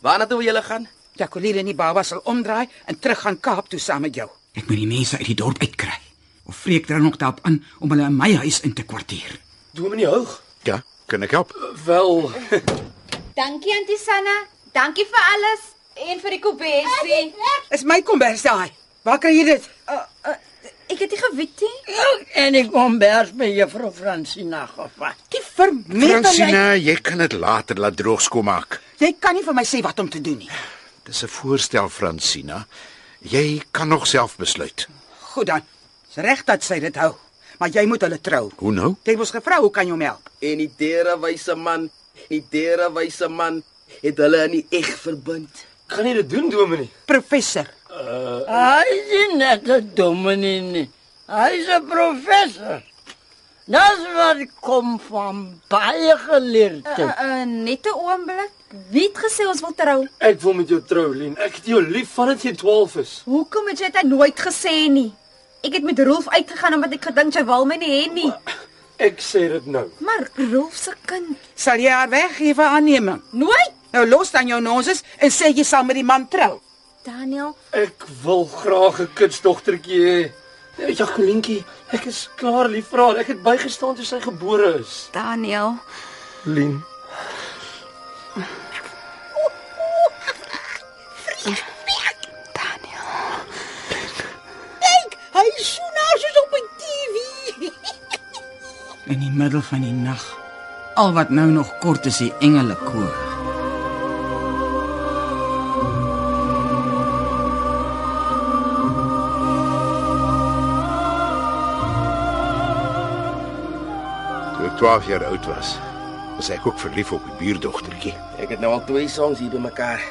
Waarna toe wil julle gaan? Jacqueline en die baba sal omdraai en terug gaan Kaap toe saam met jou. Ek moet die mense uit die dorp uitkry. Of Freek dra nog daarop aan om hulle in my huis in te kwartier. Dominee Hoog. Ja, kan ek help? Wel, Dankie Auntie Sanna. Dankie vir alles en vir die kombersie. Is my kombers daai. Waar kry jy dit? Uh, uh, ek het nie geweet nie. En ek kom bers by juffrou Fransina gevat. Die vermetel jy. Francina, jy kan dit later laat droog skoonmaak. Jy kan nie vir my sê wat om te doen nie. Dis 'n voorstel, Francina. Jy kan nog self besluit. Goed dan. Dis reg dat sy dit hou. Maar jy moet hulle trou. Hoe nou? Jy het mos gevra hoe kan jy hom help? En die derde wyse man, die derde wyse man het hulle in die eg verbind. kan jy dit doen, Dominee? Professor. Hy is net 'n dominee nie. Hy is 'n professor. Dis wat kom van baie geleerde. Uh, uh, net 'n oomblik. Wie het gesê ons wil trou? Ek wil met jou trou, Lien. Ek het jou lief vandat jy 12 is. Hoekom het jy dit nooit gesê nie? Ek het met Rolf uitgegaan omdat ek gedink jy wil my nie hê nie. Ek sê dit nou. Maar Rolf se kind. Sal jy haar weggee vir aanneming? Nooit. Nou los dan jou noses en sê jy sal met die man trou. Daniel, Ek wil graag 'n kitsdogtertjie hê. Ja, Jacquelientjie, ek is klaar lief vir haar. Ek het bygestaan toe sy gebore is. Daniel. Lien. Hy so nou soos op 'n TV. In die middel van die nag. Al wat nou nog kort is die engele 12 jaar oud was, was ek ook verlief op die buurdogtertjie. Ek het nou al twee songs hier bymekaar.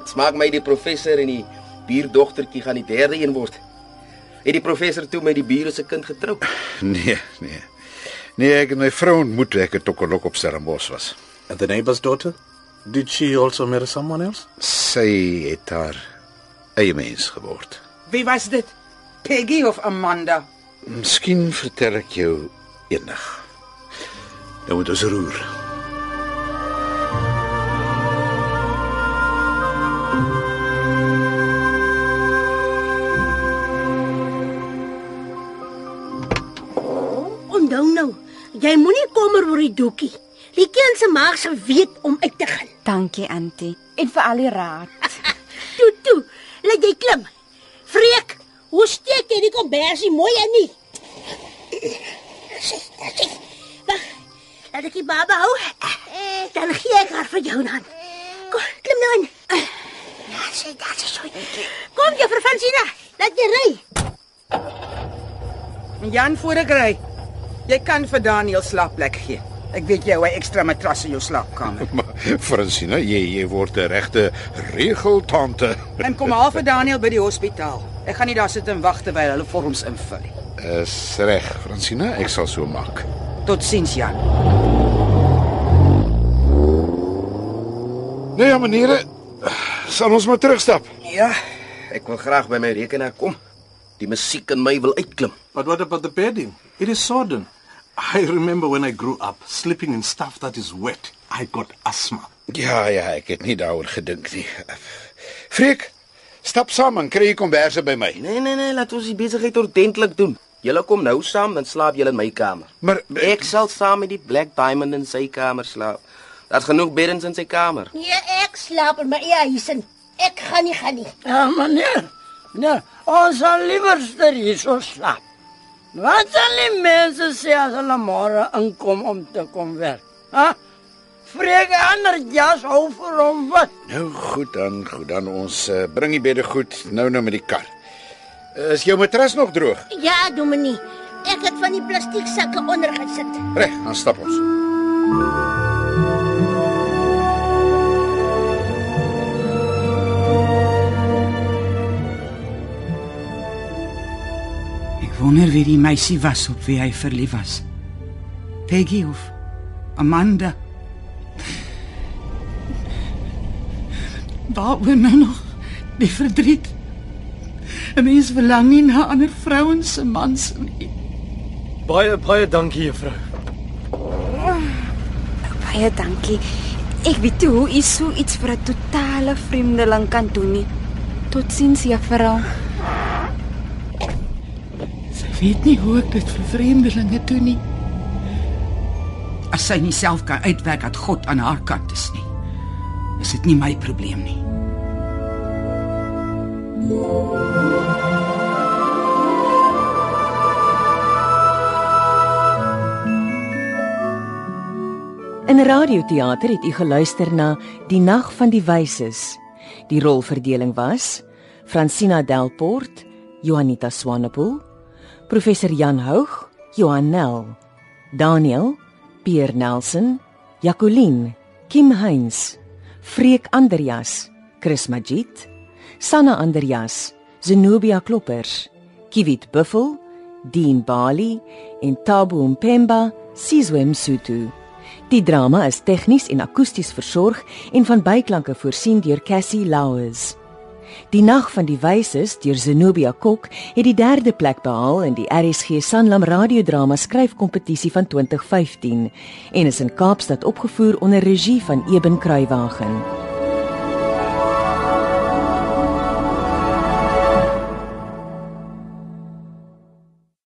Dit smaak my die professor en die buurdogtertjie gaan die derde een word. Het die professor toe met die bure se kind getrou? Nee, nee. Nee, ek het my vrou ontmoet ek 'n tokkelok op Stellenbosch was. And the neighbor's daughter? Did she also marry someone else? Sy het haar eie mens geword. Wie was dit? Peggy of Amanda? Miskien vertel ek jou eendag. Nou moet ons roer. Onthou nou, jy moenie kommer oor die doekie. Die kind se maag se weet om uit te gaan. Dankie, Antie. En vir al die raad. Toe toe, laat jy klim. Freek, hoe steek jy die kombersie mooi in nie? Sê, sê. Laat ek die baba hou. Eh, Dan gee ek haar vir jou dan. Kom, klim nou in. Ja, sê, dit is so. Kom jy vir Fransina. Laat jy ry. Jan voor ek ry. Jy kan vir Daniel slaapplek gee. Ek weet jy hou 'n ekstra matras in jou slaapkamer. Maar Fransina, jy jy word 'n regte regeltante. En kom haal vir Daniel by die hospitaal. Ek gaan nie daar sit en wag terwyl hulle vorms invul nie. Is reg, Fransina, ek sal so maak. Totsiens Jan. Nee, ja, meneere, sal ons maar terugstap. Ja, ek wil graag by my rekenaar kom. Die musiek in my wil uitklim. But what about the bedding? It is sodden. I remember when I grew up, sleeping in stuff that is wet. I got asthma. Ja, ja, ek het nie daaroor gedink nie. Freek, stap saam en kry jy komberse by my. Nee, nee, nee, laat ons die besigheid ordentlik doen. Julle kom nou saam, dan slaap julle in my kamer. Maar Ek sal saam met die Black Diamond in sy kamer slaap. Daar's genoeg beddens in sy kamer. Nee, ek slaap in my eie huis in. Ek gaan nie gaan nie. Ja, meneer. Meneer, ons sal liewer hier so slaap. Wat sal die mense sê as hulle môre inkom om te kom werk? Ha? Vreeg ander jas hou vir hom wat? Nou goed dan, goed dan ons uh, bring die bedde goed nou nou met die kar. Is jou matras nog droog? Ja, Dominie. Ek het van die plastiek sakke onder gesit. Reg, dan stap ons. Ek wonder wie die meisie was op wie hy verlief was. Peggy of Amanda. Waaroor nou nog die verdriet? 'n Mens verlang nie na ander vrouens se mans nie. Baie baie dankie juffrou. Baie dankie. Ek weet toe hoe u so iets vir 'n totale vreemdeling kan doen nie. Totsiens, juffrou. Sy weet nie hoe ek dit vir vreemdelinge doen nie. As sy nie self kan uitwerk dat God aan haar kant is nie, is dit nie my probleem nie. In radioteater het u geluister na Die Nag van die Wyses. Die rolverdeling was Francina Delport, Juanita Swanepoel, professor Jan Houg, Johan Nel, Daniel, Pierre Nelson, Jacqueline, Kim Heinz, Freek Andreas, Chris Magid, Sanna Andreas, Zenobia Kloppers, Kiwit Buffel, Dean Bali en Tabo Mpemba, Sizwe Msutu. Die drama is tegnies en akoesties versorg en van byklanke voorsien deur Cassie Louws. Die Nag van die Wyses deur Zenobia Kok het die derde plek behaal in die RSG Sanlam radiodrama skryfkompetisie van 2015 en is in Kaapstad opgevoer onder regie van Eben Kruiwagen.